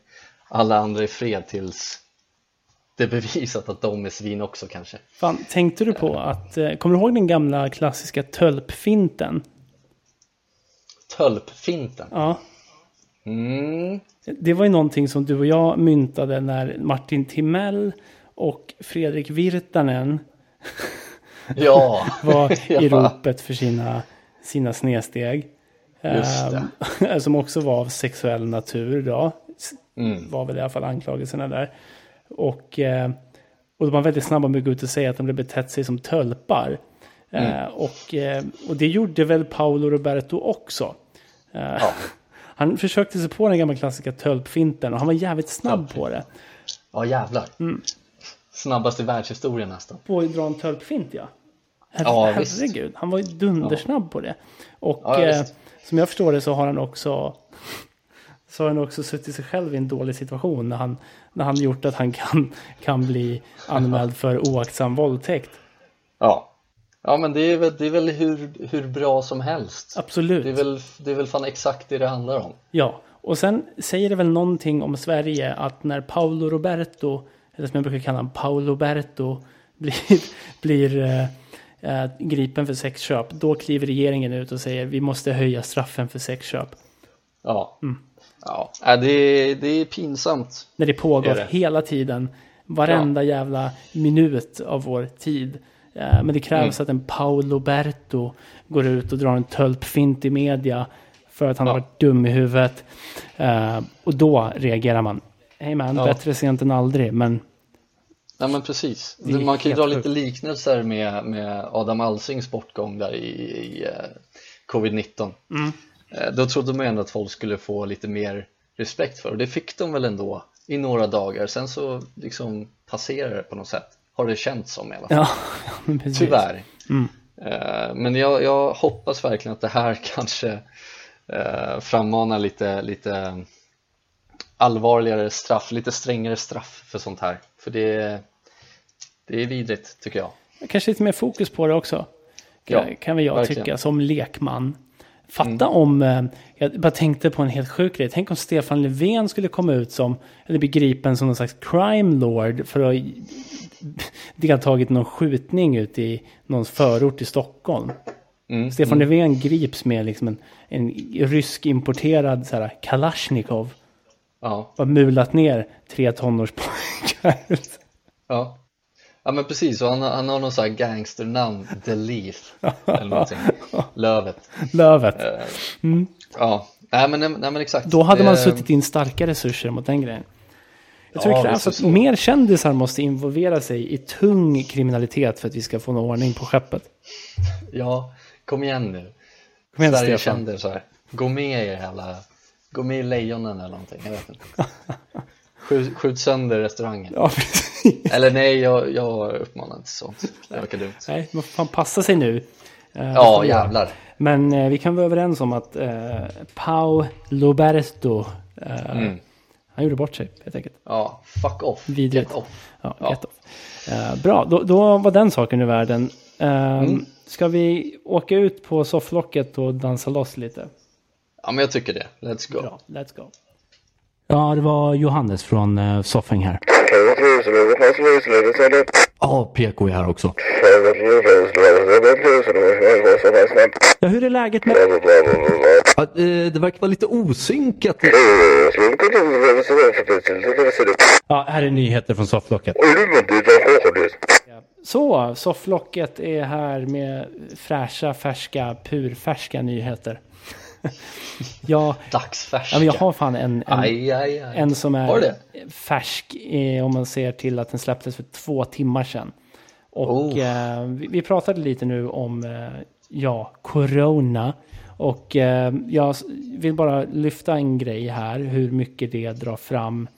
alla andra i fred tills det är bevisat att de är svin också kanske. Fan, tänkte du på att, eh, kommer du ihåg den gamla klassiska tölpfinten? Tölpfinten? Ja. Mm. Det var ju någonting som du och jag myntade när Martin Timell och Fredrik Virtanen ja. var i ropet för sina, sina snedsteg. Um, som också var av sexuell natur då. Mm. Var väl i alla fall anklagelserna där. Och, eh, och de var väldigt snabba med att gå ut och säga att de hade betett sig som tölpar. Eh, mm. och, eh, och det gjorde väl Paolo Roberto också. Ja. Han försökte sig på den gamla klassiska tölpfinten och han var jävligt snabb på det. Ja jävlar. Mm. Snabbast i världshistorien nästan. På att dra en tölpfint ja. Her ja herregud, visst. han var ju dundersnabb ja. på det. Och ja, eh, som jag förstår det så har han också så har han också suttit sig själv i en dålig situation när han, när han gjort att han kan, kan bli anmäld för oaktsam våldtäkt. Ja, ja men det är väl, det är väl hur, hur bra som helst. Absolut. Det är, väl, det är väl fan exakt det det handlar om. Ja, och sen säger det väl någonting om Sverige att när Paolo Roberto, eller som jag brukar kalla honom, Paolo Berto, blir, blir äh, äh, gripen för sexköp, då kliver regeringen ut och säger vi måste höja straffen för sexköp. Ja. Mm. Ja, det är, det är pinsamt. När det pågår det. hela tiden. Varenda ja. jävla minut av vår tid. Men det krävs mm. att en Paolo Berto går ut och drar en tölpfint i media för att han ja. har varit dum i huvudet. Uh, och då reagerar man. Hej man, ja. bättre sent än aldrig, men... Ja men precis. Man kan ju dra lite liknelser med, med Adam Alsings bortgång där i, i uh, covid-19. Mm. Eh, då trodde man ändå att folk skulle få lite mer respekt för och det fick de väl ändå i några dagar sen så liksom passerar det på något sätt har det känts som i alla fall ja, tyvärr mm. Eh, men jag, jag, hoppas verkligen att det här kanske eh, frammanar lite, lite allvarligare straff, lite strängare straff för sånt här för det, det är vidrigt tycker jag Kanske lite mer fokus på det också ja, kan väl jag verkligen. tycka som lekman Fatta mm. om, eh, jag bara tänkte på en helt sjuk grej. Tänk om Stefan Löfven skulle komma ut som, eller bli gripen som någon slags crime lord för att deltagit i någon skjutning ute i någon förort i Stockholm. Mm, Stefan Löfven grips med liksom en, en rysk importerad så här, Kalashnikov. Ja, Och mulat ner tre tonårspojkar. ja. Ja men precis, och han, har- han har någon sån här gangsternamn, The Leaf eller någonting, Lövet. Lövet. Eh, Ja, nej men, nej, men exakt. Då hade man Det- suttit in starka resurser mot den grejen. Jag tror Ja, det krävs att så. mer kändisar måste involvera sig i tung kriminalitet för att vi ska få någon ordning på skeppet. Ja, kom igen nu. Kom igen, Sverige Stefan. här. Gå med i jävla, gå med i Lejonen eller någonting, jag vet inte. Skjut, skjut sönder restaurangen. Ja. Eller nej, jag, jag uppmanar inte sånt. Det verkar dumt. Nej, man får fan passa sig nu. Eh, Ja, jävlar. Men eh, vi kan vara överens om att eh, Pau Loberto, eh, Mm. Han gjorde bort sig helt enkelt. Ja, fuck off. Vidrigt. Get off. Ja, Ja. get off. Eh, bra, då, då var den saken ur världen. Eh, Mm. Ska vi åka ut på sofflocket och dansa loss lite? Ja, men jag tycker det. Let's go. Bra, let's go. Ja, det var Johannes från uh, Soffing här. Ja, PK är här också. Ja, hur är läget med... Ja, eh, det verkar vara lite osynkat. Ja, här är nyheter från sofflocket. Så, sofflocket är här med fräscha, färska, purfärska nyheter. ja, Dagsfärska. ja, jag har fan en, en, Aj, aj, aj. en som är färsk eh, om man ser till att den släpptes för två timmar sedan. Och Oh. eh, vi, vi pratade lite nu om, eh, ja, corona. Och eh, jag vill bara lyfta en grej här, hur mycket det drar fram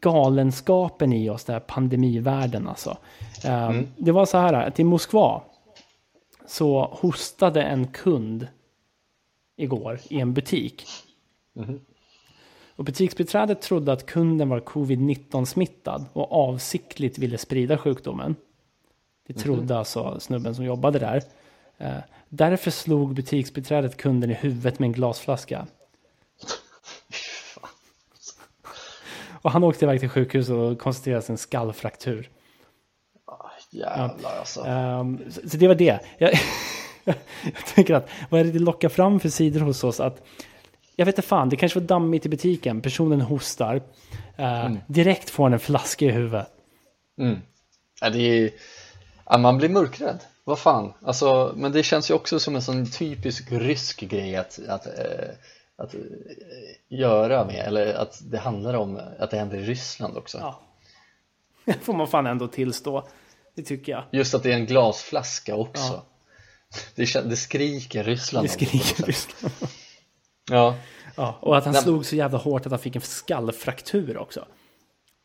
galenskapen i oss, den här pandemivärlden alltså. Eh, Det var så här att i Moskva så hostade en kund igår i en butik. Och butiksbiträdet trodde att kunden var covid-19 smittad och avsiktligt ville sprida sjukdomen. Det trodde alltså snubben som jobbade där. Därför slog butiksbiträdet kunden i huvudet med en glasflaska. Och han åkte iväg till sjukhus och konstaterades en skallfraktur. Jävlar alltså. Ehm, så, så det var det. Jag, jag tänker att vad är det det lockar fram för sidor hos oss? Att, jag vet inte fan, det kanske var dammigt i butiken. Personen hostar. Eh, Direkt får han en flaska i huvudet. Mm. Ja, det är, ja, man blir mörkrädd. Vad fan. Alltså, men det känns ju också som en sån typisk rysk grej att, att, eh, att eh, göra med. Eller att det handlar om att det händer i Ryssland också. Ja. Det får man fan ändå tillstå. Det tycker jag. Just att det är en glasflaska också. Ja. Det, det skriker Ryssland. Det skriker. Ryssland. Ja. Ja, och att han Nej. slog så jävla hårt att han fick en skallfraktur också.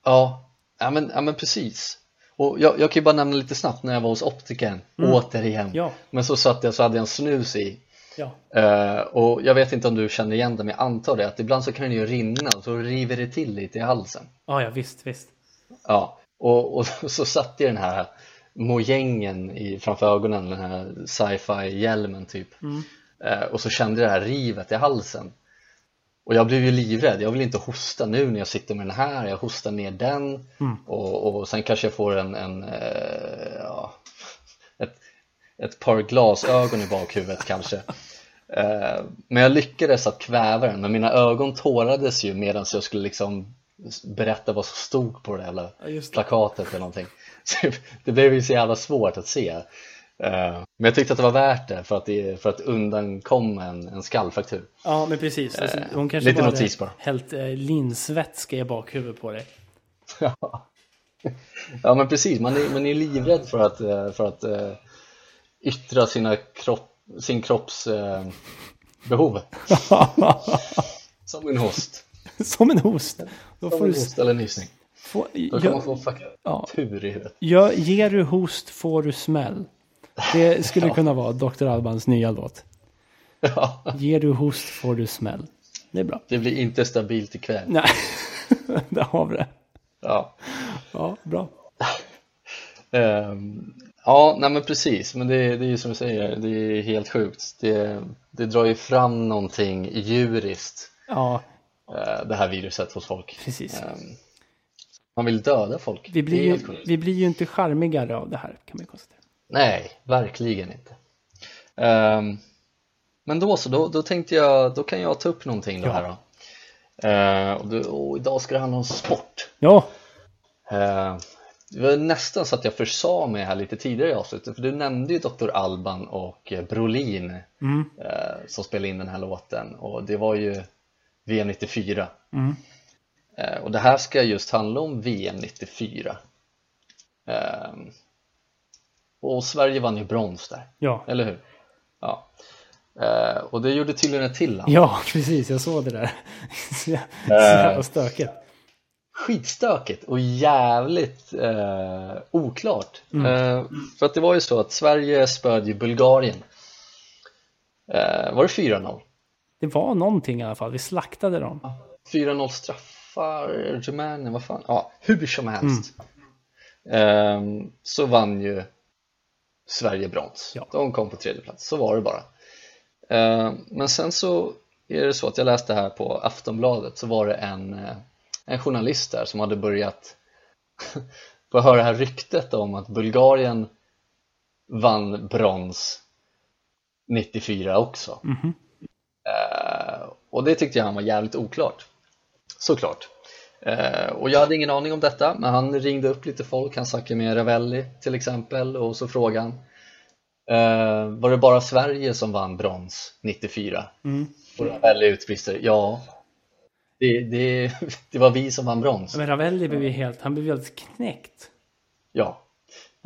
Ja, ja men, ja, men precis. Och jag, jag kan ju bara nämna lite snabbt när jag var hos optikern, återigen. Mm. Ja. Men så satt jag så hade jag en snus i. Ja. Eh, och jag vet inte om du känner igen det, men jag antar det att ibland så kan det ju rinna och så river det till lite i halsen. Ja, ja, visst, visst. Ja, och, och så satt jag den här mojängen i, framför ögonen, den här sci-fi hjälmen typ. Eh, och så kände jag det här rivet i halsen. Och jag blev ju livrädd, jag vill inte hosta nu när jag sitter med den här, jag hostar ner den och, och sen kanske jag får en, en eh, ja, ett, ett par glasögon i bakhuvudet kanske. Eh, men jag lyckades att kväva den, men mina ögon tårades ju medan jag skulle liksom berätta vad som stod på det jävla Ja, det. plakatet eller någonting. Så det blev ju så jävla svårt att se. Eh, Men jag tyckte att det var värt det för att, det, för att undankomma en, en skallfraktur. Ja, men precis. Alltså, hon kanske lite notis bara. hällt eh, linsvätska i bakhuvudet på dig. Ja. ja men precis, man är, man är livrädd för att, eh, för att eh, yttra sina kropp, sin kropps eh, behov. Som en host. Som en host. Då Som en du host eller en nysning. få, Då kan man gör, få faktur Ja. i huvudet. gör, ger du host får du smäll. Det skulle kunna vara Dr. Albans nya låt. Ja, Ger du host får du smäll. Det är bra. det blir inte stabilt ikväll. Nej, där har vi det. Ja. Ja, bra. Ehm, ja, nej men precis, men det, det är ju som du säger, det är helt sjukt. Det, det drar ju fram någonting djuriskt, Ja, eh, det här viruset hos folk. Precis. Ehm, Man vill döda folk. Vi blir, Det ju, vi blir ju inte charmigare av det här kan man ju konstatera. Nej, verkligen inte. Ehm, men då så, då, då tänkte jag, då kan jag ta upp någonting då Ja. här då. Ehm, och, då och idag ska det handla om sport. Ja, Ehm, det var nästan så att jag försa mig här lite tidigare i avsnittet, för du nämnde ju Dr. Alban och eh, Brolin mm, eh, som spelade in den här låten och det var ju VM 94. mm, Eh, och det här ska just handla om VM 94. Och Sverige vann ju brons där. ja. Eller hur? Ja. Eh, och det gjorde tydligen ett till land. Ja, precis. Jag såg det där. Så så jävla stökigt. Skitstökigt och jävligt eh, oklart. Eh, för att det var ju så att Sverige spöd ju Bulgarien. Eh, var det 4-0? Det var någonting i alla fall. Vi slaktade dem. 4-0 straffar, Rumänien, vad fan? Ja, hur som helst. Eh, så vann ju Sverige brons. Ja. De kom på tredje plats, så var det bara. Eh, men sen så är det så att jag läste här på Aftonbladet så var det en, eh, en journalist där som hade börjat få höra det här ryktet om att Bulgarien vann brons 94 också. Mhm. Eh, och det tyckte jag han var jävligt oklart. Såklart. Eh, och jag hade ingen aning om detta, men han ringde upp lite folk, han snackade med Ravelli till exempel och så frågade han eh, Var det bara Sverige som vann brons 94? Mm. Och Ravelli utbrister, ja det, det, det var vi som vann brons. Men Ravelli blev ju helt, han blev helt knäckt. Ja.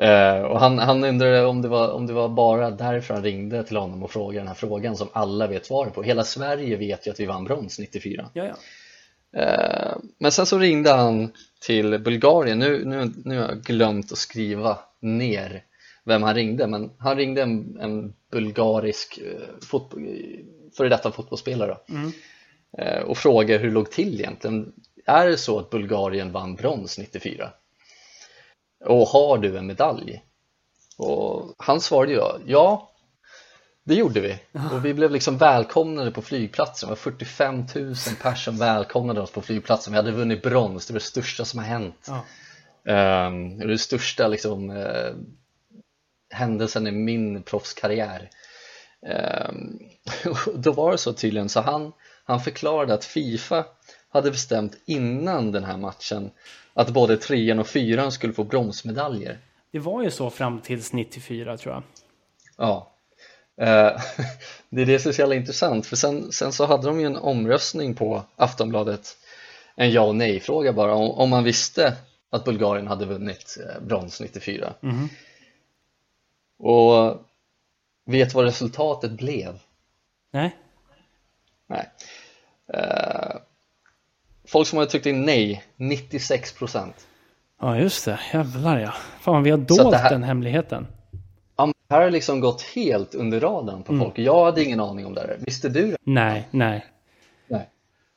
Eh, och han, han undrade om det, var, om det var bara därför han ringde till honom och frågade den här frågan som alla vet svaret på. Hela Sverige vet ju att vi vann brons 94. Ja, ja. Eh, men sen så ringde han till Bulgarien. Nu, nu, nu har jag glömt att skriva ner vem han ringde, men han ringde en, en bulgarisk eh, fotboll, före detta fotbollsspelare Mm. eh, och frågade hur det låg till egentligen. Är det så att Bulgarien vann brons 94? Och har du en medalj? Och han svarade ju ja, det gjorde vi. Och vi blev liksom välkomnade på flygplatsen. Det var 45 000 personer välkomnade oss på flygplatsen. Vi hade vunnit brons, det var det största som har hänt. ja. Um, det största liksom, eh, händelsen i min proffskarriär. Um, då var det så tydligen, så han, han förklarade att Fifa hade bestämt innan den här matchen att både trean och fyran skulle få bronsmedaljer. Det var ju så fram tills 94 tror jag. Ja, det är det som är så jävla intressant för sen, sen så hade de ju en omröstning på Aftonbladet en ja och nej fråga bara om, om man visste att Bulgarien hade vunnit eh, brons 94 Mhm. och vet vad resultatet blev? Nej, Nej Eh, Folk som hade tryckt in nej, 96% ja just det. Jävlar ja. Fan, vi har dolt här- den hemligheten. Här har liksom gått helt under radarn på folk Jag hade ingen aning om det här, visste du det? Nej, nej. Nej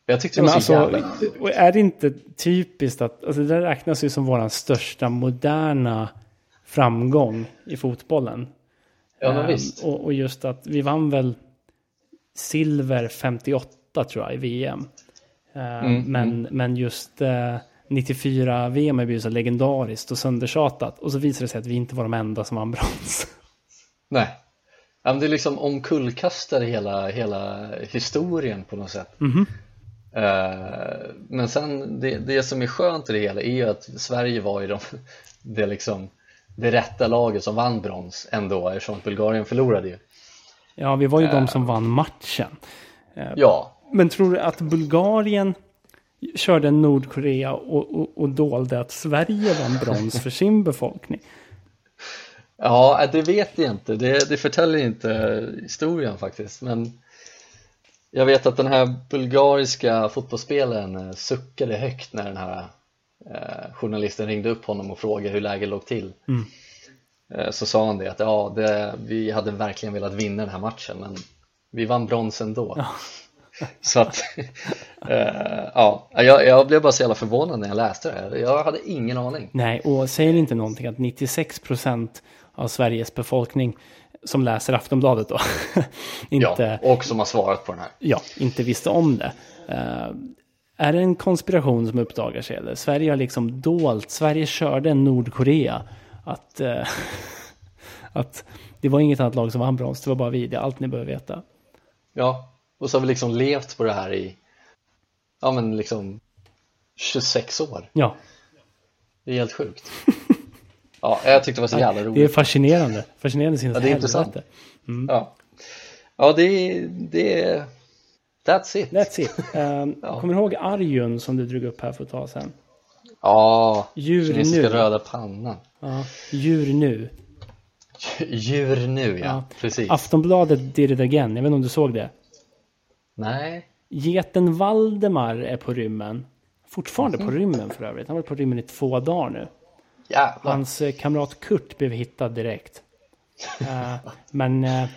Jag tyckte det var så alltså, jävla är det inte typiskt att, alltså det räknas ju som våran största moderna framgång i fotbollen. Ja men Ehm, visst Och, och just att vi vann väl silver 58 tror jag i VM. Ehm, Mm, men, men just eh, 94 VM har blivit så legendariskt och söndertjatat. Och så visar det sig att vi inte var de enda som vann brons. Nej. Men det är liksom omkullkastar hela, hela historien på något sätt. Mhm. Eh, men sen det, det som är skönt i det hela är ju att Sverige var i de, det, liksom, det rätta laget som vann brons ändå eftersom Bulgarien förlorade ju. Ja, vi var ju de som vann matchen. Ja, Men tror du att Bulgarien körde Nordkorea och, och, och dolde att Sverige vann brons för sin befolkning? Ja det vet jag inte. Det, det förtäljer inte historien faktiskt. Men jag vet att den här bulgariska fotbollsspelaren eh, suckade högt när den här eh, journalisten ringde upp honom och frågade hur läget låg till. Mm. Eh, så sa han det att ja, det, vi hade verkligen velat vinna den här matchen men vi vann brons ändå. Så att, eh, ja, jag, jag blev bara så jävla förvånad när jag läste det här. Jag hade ingen aning. Nej, och säger inte någonting att 96 procent av Sveriges befolkning som läser Aftonbladet då inte, Ja, och som har svarat på den här. ja, inte visste om det. Eh, är det en konspiration som uppdagar sig eller? Sverige har liksom dolt, Sverige körde Nordkorea. Att, eh, att det var inget annat lag som vann brons, det var bara vi, det är allt ni behöver veta. Ja, och så har vi liksom levt på det här i, ja men liksom 26 år. Ja, Det är helt sjukt. Ja, jag tyckte det var så jävla det är roligt. fascinerande. Fascinerande sin Ja, det är intressant. helvete. Ja, ja det, det that's it. That's it. Um, Ja. Kommer du ihåg Arjun som du drog upp här för ett tag sedan? Ja, Djur kinesiska nu. röda pannan. Ja, djur nu. Djur nu ja, Ja. precis. Aftonbladet did it again, jag vet inte om du såg det? Nej, Geten Valdemar är på rymmen. Fortfarande på rymmen för övrigt. Han har varit på rymmen i två dagar nu. Jävlar. Hans eh, kamrat Kurt blev hittad direkt. Eh, men eh,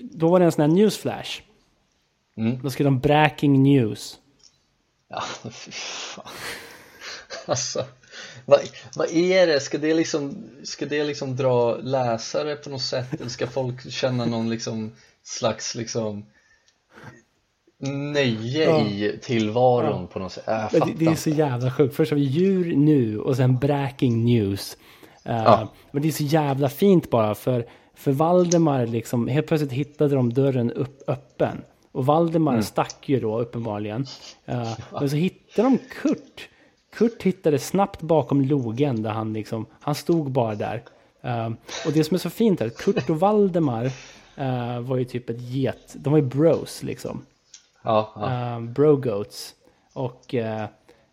då var det en sån här newsflash. Mm. Då skrev de breaking news. Ja, fy fan. Alltså, vad, vad är det? Ska det, liksom, ska det liksom dra läsare på något sätt? Eller ska folk känna någon liksom slags liksom nöje Ja. i tillvaron på något sätt? Fattar Det, det är så jävla sjukt. Först har vi djur nu och sen breaking news. Eh, Ja. Men det är så jävla fint bara för, för Valdemar liksom, helt plötsligt hittade de dörren upp, öppen. Och Valdemar Mm. stack ju då uppenbarligen. Eh, Men så hittade de Kurt. Kurt hittade snabbt bakom logen där han liksom, han stod bara där. Eh, och det som är så fint är att Kurt och Valdemar eh, var ju typ ett get, de var ju bros liksom Ja, ja. uh, Brogoats. Och eh,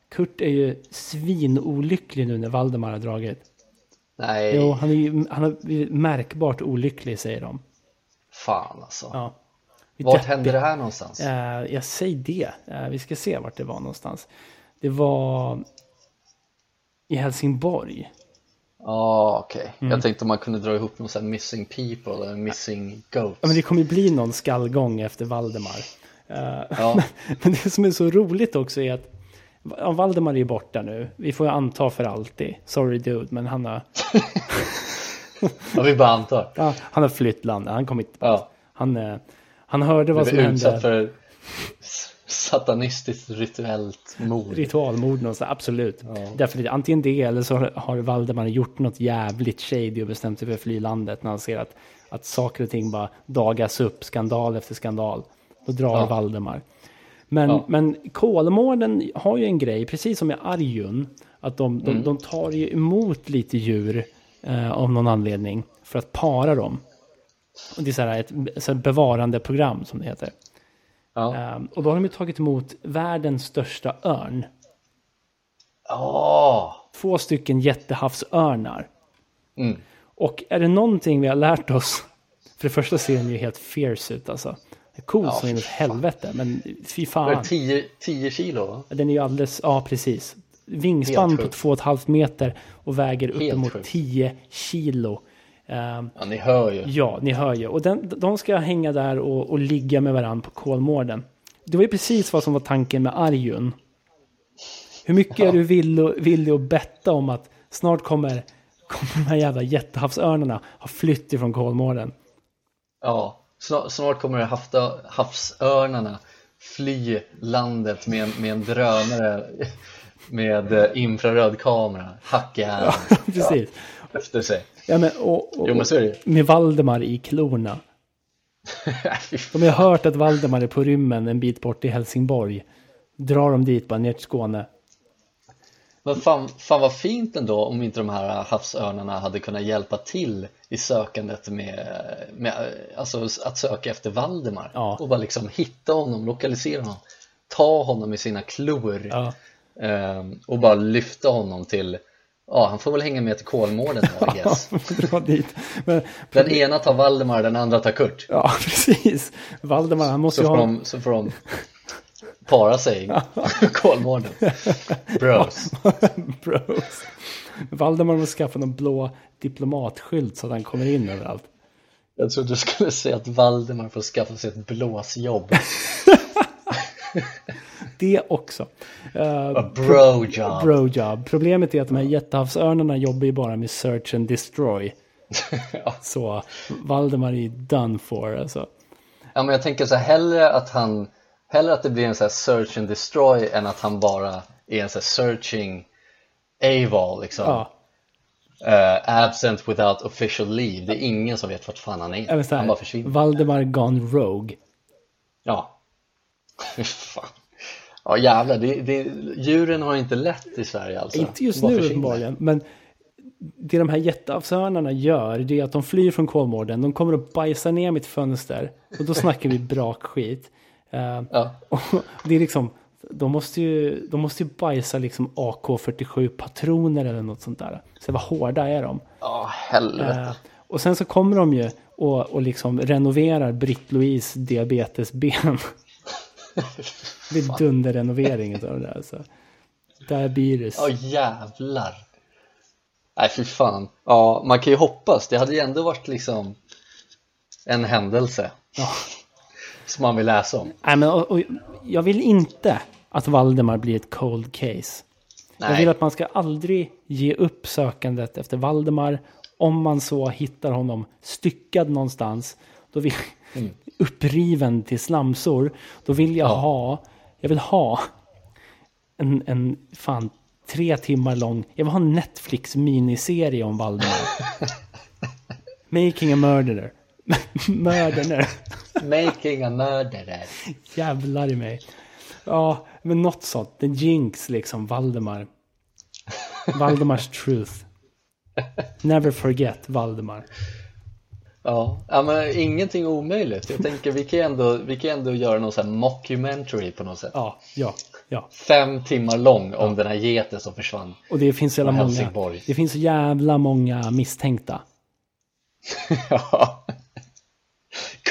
Kurt är ju svinolycklig nu när Valdemar har dragit. Nej, Jo, han är ju han blivit märkbart olycklig säger de. fan alltså. Ja. Vart hände det här någonstans? Eh, jag säger det. Eh, vi ska se vart det var någonstans. Det var i Helsingborg. Ja, okej. Mm. Jag tänkte om man kunde dra ihop någon sån här missing people eller missing goats. Ja, men det kommer ju bli någon skallgång efter Valdemar. Eh, Ja. Men det som är så roligt också är att ja, Valdemar är borta nu. Vi får ju anta för alltid. Sorry dude, men han har, Ja, vi bara antar. ja, han har flytt landet. Han kom inte Ja. Han, eh, han hörde vad som hände. utsatt för satanistiskt rituellt mord. Ritualmord någonstans, absolut. Därför är det antingen det eller så har Valdemar gjort något jävligt shady och bestämt sig för att fly landet när han ser att, att saker och ting bara dagas upp, skandal efter skandal. Då drar Ja. Valdemar. Men, Ja. men Kolmården har ju en grej, precis som med Arjun, att de, de, Mm. de tar ju emot lite djur eh, av någon anledning för att para dem. Och det är så här ett så här bevarandeprogram som det heter. Ja. Ehm, och då har de ju tagit emot världens största örn. Åh! Två stycken jättehavsörnar. Mm. Och är det någonting vi har lärt oss, för det första ser den ju helt fierce ut alltså. Cool Ja, som in fan. helvete, men fy fan. det 10, 10 kilo? va? Den är ju alldeles, ja precis. Vingspann på sjukt. två och ett halvt meter och väger uppemot sjukt. 10 kilo. Ehm, Ja, ni hör ju. Ja, ni hör ju. Och den, de ska hänga där och, och ligga med varandra på Kolmården. Det var ju precis vad som var tanken med Arjun. Hur mycket Ja. är du villig, villig att betta om att snart kommer, kommer de här jävla jättehavsörnarna ha flytt ifrån Kolmården? Ja, snart, snart kommer hafta, havsörnarna fly landet med, en- med en drönare med eh, infraröd kamera, hack i hälen precis. efter sig. Ja, men, och, och, Jo men så är det med Valdemar i klorna. De har hört att Valdemar är på rymmen en bit bort i Helsingborg. Drar de dit bara ner till Skåne. Men fan, fan vad fint ändå om inte de här havsörnarna hade kunnat hjälpa till i sökandet med, med alltså att söka efter Valdemar Ja. och bara liksom hitta honom, lokalisera honom, ta honom i sina klor Ja. ehm, och bara lyfta honom till, ja han får väl hänga med till Kolmården då, dit. Men, Den ena tar Valdemar, den andra tar Kurt. ja, precis. Valdemar, han måste Så ju ha... de, så får de para sig i Kolmården. Bros. Bros. Valdemar måste skaffa någon blå diplomatskylt så att han kommer in överallt. Jag trodde du skulle säga att Valdemar får skaffa sig ett blåsjobb. Det också. Uh, A bro job. Brojob. Problemet är att de här jättehavsörnarna jobbar ju bara med search and destroy. Ja. Så Valdemar är ju done for alltså. Ja men jag tänker så här, hellre att han hellre att det blir en här search and destroy än att han bara är en här searching AWOL liksom. Ja. Eh, absent without official leave. Det är ingen som vet vart fan han är. Så han bara här, försvinner. Valdemar gone rogue. Ja. Fan. Ja jävlar, det, det, djuren har inte lätt i Sverige alltså. Inte just nu uppenbarligen, men det de här jätteavsörnarna gör, det är att de flyr från Kolmården, de kommer att bajsa ner mitt fönster, och då snackar vi brakskit. Uh, Ja. det är liksom, de måste ju, de måste ju bajsa liksom AK47 patroner eller något sånt där. Så vad hårda är de? Ja, helvete. Eh, och sen så kommer de ju och, och liksom renoverar Britt-Louise diabetesben. det är dunderrenovering av det där. Alltså. Diabetes. Ja jävlar. Nej fy fan. Ja, man kan ju hoppas. Det hade ju ändå varit liksom en händelse. Som man vill läsa om. Nej, men, och, och, jag vill inte att Valdemar blir ett cold case. Jag Nej. vill att man ska aldrig ge upp sökandet efter Valdemar. Om man så hittar honom styckad någonstans. Då vill, Uppriven till slamsor. Då vill jag Mm. Ja. ha, jag vill ha en, en fan tre timmar lång, jag vill ha en Netflix miniserie om Valdemar. Making a murderer. murderer. Making a murderer. Jävlar i mig. Ja, men något sånt. The Jinx liksom, Valdemar. Valdemars truth. Never forget Valdemar. Ja, ja men ingenting omöjligt. Jag tänker vi kan ändå, vi kan ändå göra någon sån här mockumentary på något sätt. Ja, ja, ja. Fem timmar lång om den här geten som försvann. Och det finns så jävla många. Det finns så jävla många misstänkta. ja.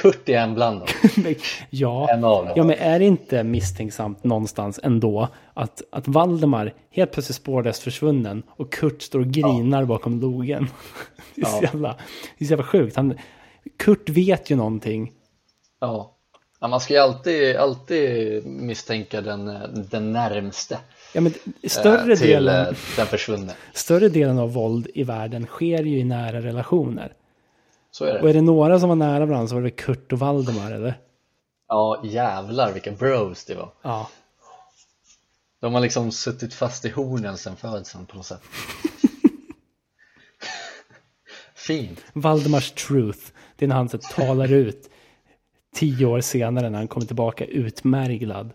Kurt är en bland dem. ja, En av dem. ja, men är det inte misstänksamt någonstans ändå att, att Valdemar helt plötsligt spårlöst försvunnen och Kurt står och grinar bakom logen? Det är, Ja. jävla, det är så jävla sjukt. Han, Kurt vet ju någonting. Ja. ja, man ska ju alltid, alltid misstänka den, den närmste Ja, men större, eh, till delen, den försvunne. större delen av våld i världen sker ju i nära relationer. Så är Och det. är det några som var nära varandra så var det Kurt och Valdemar, eller? Ja, jävlar vilka bros det var. Ja. De har liksom suttit fast i hornen sedan födseln på något sätt. Fint. Valdemars truth. Det är när han så talar ut tio år senare när han kommer tillbaka utmärglad.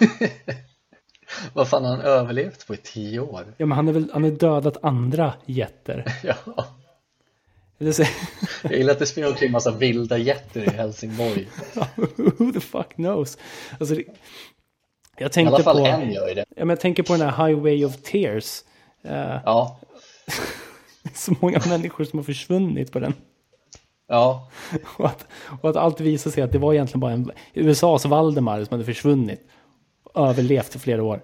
Vad fan har han överlevt på i tio år? Ja, men han har väl han har dödat andra jätter. Ja. Jag gillar att det springer omkring massa vilda jätter i Helsingborg. who the fuck knows? Alltså, det, jag I tänkte alla fall på... en gör det. Ja, men jag tänker på den här Highway of Tears. Eh, Ja, så många människor som har försvunnit på den. ja, Och att, och att allt visar sig att det var egentligen bara en USAs Valdemar som hade försvunnit. Överlevt i flera år.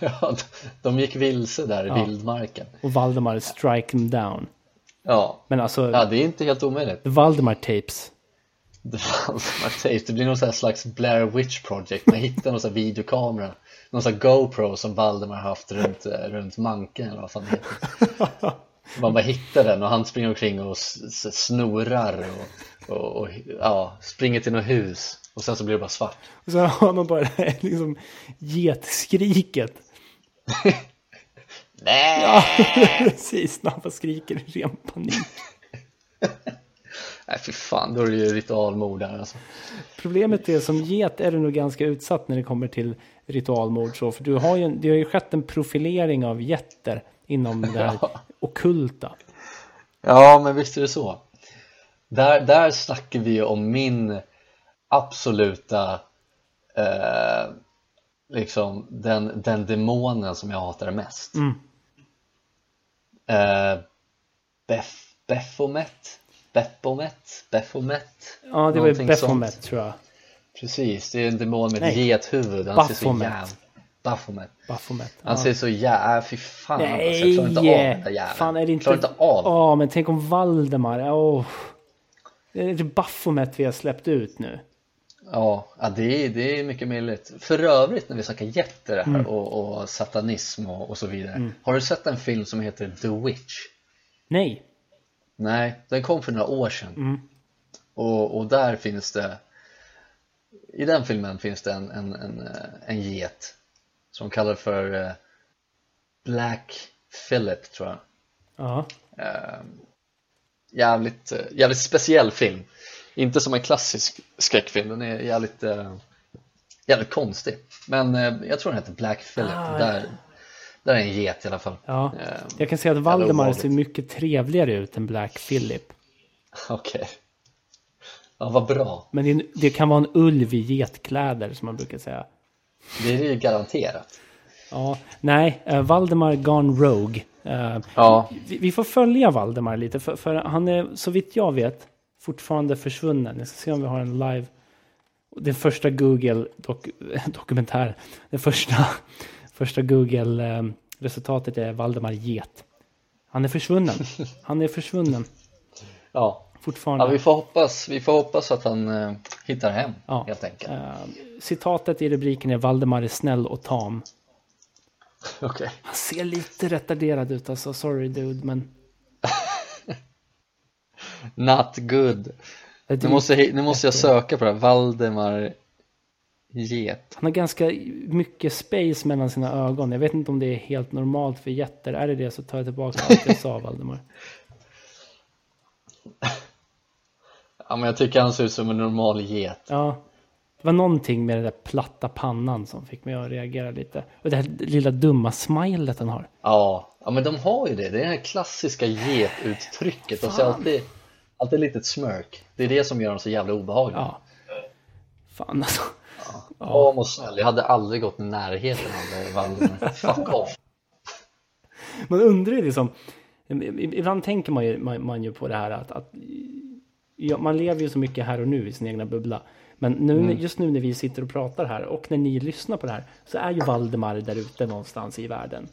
ja. De gick vilse där i Ja. vildmarken. Och Valdemar strike them down. Ja. Men alltså, ja, det är inte helt omöjligt. The Valdemar tapes. Det fanns Martape. Det blir någon slags Blair Witch Project. Man hittar någon sån videokamera. Någon sån GoPro som Valdemar haft runt, eh, runt manken eller vad fan det heter. Man bara hittar den och han springer omkring och snorar och, och, och ja, springer till något hus. Och sen så blir det bara svart. Och så har man bara det här liksom getskriket. Nej! Ja, precis. När han bara skriker i ren panik. Nej fy fan, då är det ju ritualmord där alltså. Problemet är som get är du nog ganska utsatt när det kommer till ritualmord. Så, för du har ju, det har ju skett en profilering av jätter inom det här Ja. okulta. Ja, men visst är det så. Där, där snackar vi ju om min absoluta eh, liksom den, den demonen som jag hatar mest. Mm. Eh, Bef, Bephomet? Bephomet? Bephomet? Ja, det var ju sånt. tror jag. Precis, det är en demon med ett Nej. gethuvud. Han ser så Baphomet. jävla... Baphomet. Baphomet. Han ser så jävla... Fy fan alltså, jag Nej! klarar inte av den där jäveln. Fan är det inte... Klarar inte av. Ja, men tänk om Valdemar. Åh. Det är det Baphomet vi har släppt ut nu. Ja, det, är, det är mycket möjligt. För övrigt när vi snackar jätter här Mm. och, och satanism och, och så vidare. Har du sett en film som heter The Witch? Nej. Nej, den kom för några år sedan. Mm. Och, och där finns det i den filmen finns det en, en, en, en get som kallar för eh, Black Phillip tror jag Ja. eh, jävligt, eh, jävligt speciell film inte som en klassisk skräckfilm, den är jävligt, eh, jävligt konstig men eh, jag tror den heter Black Phillip, Ah, där, där är en get i alla fall ja. Eh, Jag kan säga att Valdemar ser mycket trevligare ut än Black Phillip. Okej Ja, vad bra. Men det, det kan vara en ulv i getkläder som man brukar säga. Det är ju garanterat. Ja, nej, eh, Valdemar gone rogue. Eh, Ja, vi, vi får följa Valdemar lite, för, för han är så vitt jag vet fortfarande försvunnen. Jag ska se om vi har en live. Den första Google-dokumentär. Den första, första Google-resultatet är Valdemar Get. Han är försvunnen. Han är försvunnen ja. fortfarande. ja vi, får hoppas, vi får hoppas att han eh, hittar hem Ja. helt enkelt. Eh, citatet i rubriken är Valdemar är snäll och tam. Okej. Han ser lite retarderad ut alltså, sorry dude, men... Not good. Nu måste, jag- nu måste jag söka på det här. Valdemar Get. Han har ganska mycket space mellan sina ögon. Jag vet inte om det är helt normalt för jätter. Är det det så tar jag tillbaka allt jag sa, Valdemar. Ja, men jag tycker han ser ut som en normal get. Ja, det var någonting med den där platta pannan som fick mig att reagera lite. Och det här lilla dumma smilet han har. Ja, ja men de har ju det. Det är det här klassiska getuttrycket. De ser alltid, alltid ett litet smörk. Det är det som gör dem så jävla obehagliga. Ja. Fan alltså. Åh, må snäll. Jag hade aldrig gått i närheten av Valdemar. Fuck off. Man undrar ju liksom. Ibland tänker man ju, man, man ju på det här att, att ja, man lever ju så mycket här och nu i sin egna bubbla. Men nu, just nu när vi sitter och pratar här och när ni lyssnar på det här så är ju Valdemar där ute någonstans i världen.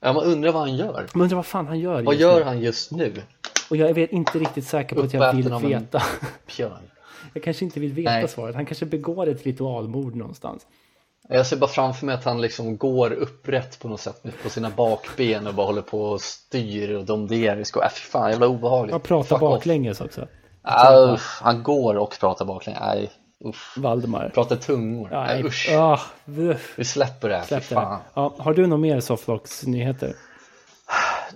Ja, man undrar vad han gör. Man undrar vad fan han gör Vad gör nu. han just nu? Och jag är inte riktigt säker på att jag vill veta. Björn. Jag kanske inte vill veta Nej. svaret. Han kanske begår ett ritualmord någonstans. Jag ser bara framför mig att han liksom går upprätt på något sätt på sina bakben och bara håller på och styr och domderar. Äh, fy fan, jävla obehagligt. Han pratar Fuck off. baklänges också. Ah, uff, han går och pratar baklänges. Nej, uff. Valdemar. Pratar tungor. Ja, Nej, usch. Ah, vuff. Vi släpper det här, Släpp fan. Ja, har du något mer Softlocks nyheter?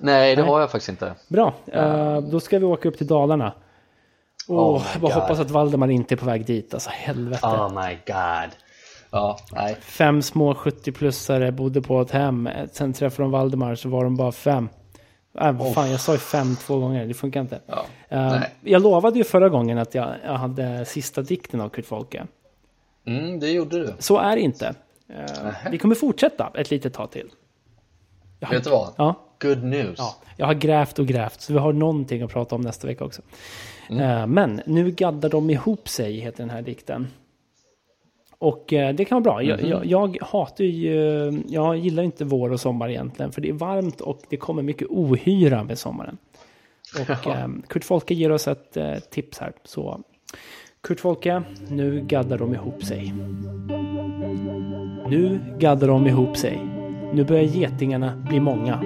Nej, det Nej. har jag faktiskt inte. Bra, eh, då ska vi åka upp till Dalarna. Oh jag bara God. hoppas att Valdemar inte är på väg dit. Alltså helvete. Oh my god. Ja, nej. Fem små 70-plussare bodde på ett hem. Sen träffade de Valdemar så var de bara fem. Äh, vad fan, jag sa ju fem två gånger. Det funkar inte. Ja. Nej. jag lovade ju förra gången att jag, jag hade sista dikten av Kurt Folke. Mm, det gjorde du. Så är det inte. Eh, vi kommer fortsätta ett litet tag till. Jag Vet du vad? Ja, Good news. ja, jag har grävt och grävt så vi har någonting att prata om nästa vecka också. Mm. Eh, men nu gaddar de ihop sig, heter den här dikten. Och eh, det kan vara bra. Jag, Mhm. jag, jag hatar ju, eh, jag gillar inte vår och sommar egentligen. För det är varmt och det kommer mycket ohyra med sommaren. Och eh, Kurt Folke ger oss ett tips här. Så Kurt Folke, nu gaddar de ihop sig. Nu gaddar de ihop sig. Nu börjar getingarna bli många.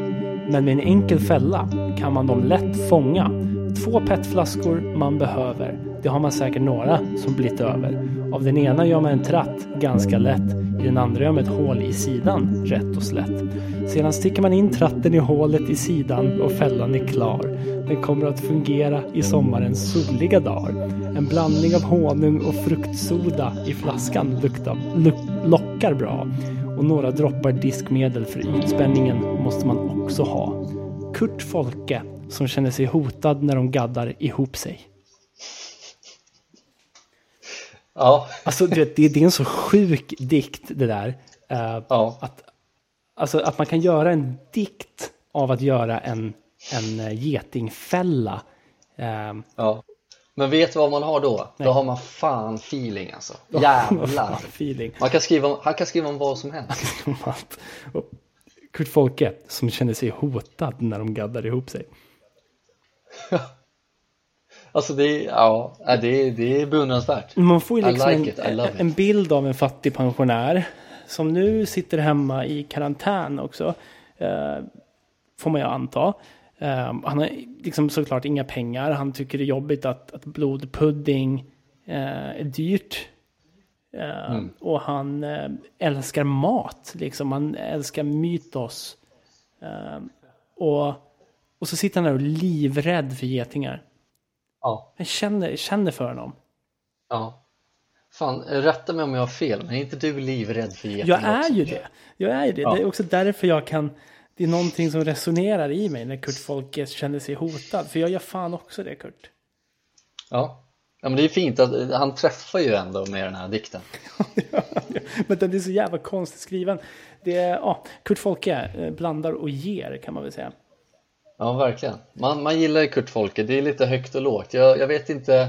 Men med en enkel fälla kan man dem lätt fånga. Två petflaskor man behöver. Det har man säkert några som blivit över. Av den ena gör man en tratt ganska lätt. I den andra gör man ett hål i sidan rätt och slätt. Sedan sticker man in tratten i hålet i sidan och fällan är klar. Den kommer att fungera i sommarens soliga dagar. En blandning av honung och fruktsoda i flaskan luktar, luk, lockar bra. Och några droppar diskmedel för ytspänningen måste man också ha. Kurt Folke som känner sig hotad när de gaddar ihop sig. Ja. Alltså du vet, det, det är en så sjuk dikt det där. Eh, ja. att, alltså, att man kan göra en dikt av att göra en, en eh, getingfälla. Eh, ja. Men vet du vad man har då? Nej. Då har man fan feeling alltså. Jävlar. feeling. Man kan skriva, om- han kan skriva om vad som helst. Kurt Folke som känner sig hotad när de gaddar ihop sig. Alltså det är, ja, nej, det är, det är beundransvärt. Man får ju liksom like en, en bild av en fattig pensionär som nu sitter hemma i karantän också. Eh, får man ju anta. Eh, han har liksom såklart inga pengar. Han tycker det är jobbigt att, att blodpudding eh, är dyrt. Eh, Och han eh, älskar mat, liksom. Han älskar mytos. Eh, och, och så sitter han där och livrädd för getingar. Ja, Jag känner, känner för honom. ja. Fan, rätta mig om jag har fel, men är inte du livrädd för getingar Jag är ju det. Jag är ju det. Det är också därför jag kan... Det är någonting som resonerar i mig när Kurt Folke känner sig hotad. För jag gör fan också det, Kurt. Ja. ja, men det är fint att han träffar ju ändå med den här dikten. Men den är så jävla konstigt skriven. Det är, ja, Kurt Folke eh, blandar och ger kan man väl säga. Ja, verkligen. Man, man gillar ju Kurt Folke, det är lite högt och lågt. Jag, jag vet inte,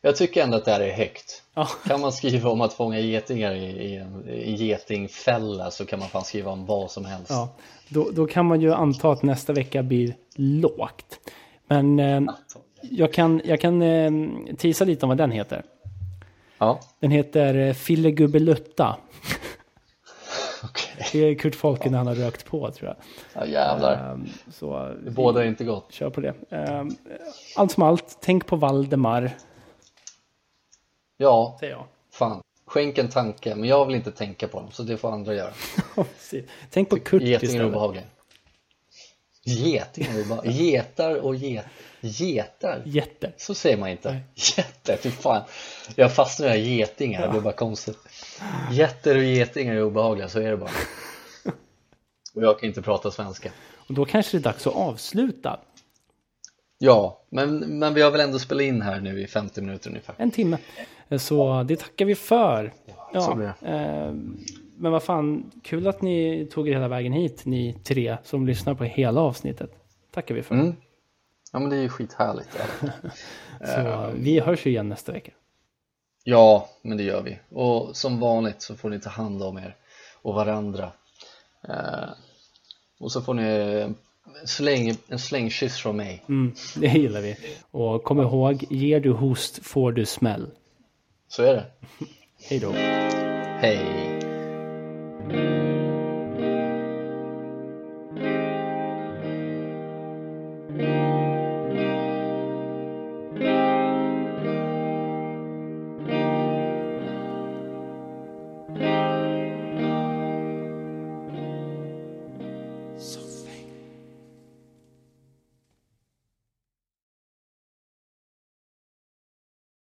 jag tycker ändå att det här är högt. Ja, Kan man skriva om att fånga getingar i, i en i getingfälla så kan man fan skriva om vad som helst. ja. Då, då kan man ju anta att nästa vecka blir lågt. Men eh, jag kan, jag kan eh, tisa lite om vad den heter. Ja, Den heter eh, Okej. Det är Kurt Folke när han har rökt på tror jag. Ja, jävlar. Ehm, så Det bådar inte gott. kör på det. Ehm, allt som allt, tänk på Valdemar, Ja, säger jag. fan. Skänk en tanke, men jag vill inte tänka på dem, så det får andra göra. Tänk på Kurt Getingar är istället. obehagliga. Getingar är obehagliga. Getar och get... Getar? Jätte. Så säger man inte. Nej. Jätter, fy fan. Jag fastnar i getingar, det blir bara konstigt. Jätter och getingar är obehagliga, så är det bara. Och jag kan inte prata svenska. Och då kanske det är dags att avsluta. Ja, men, men vi har väl ändå spelat in här nu i 50 minuter ungefär. En timme. Så det tackar vi för. Ja, eh, men vad fan, kul att ni tog er hela vägen hit, ni tre som lyssnar på hela avsnittet. Tackar vi för. Mm. Ja, men det är ju skithärligt. Så vi hörs ju igen nästa vecka. Ja, men det gör vi. Och som vanligt så får ni ta hand om er och varandra. Eh, och så får ni en släng, en slängkyss från mig. Mm, det gillar vi. Och kom ihåg, ger du host får du smäll. Så är det. Hej då. Hej!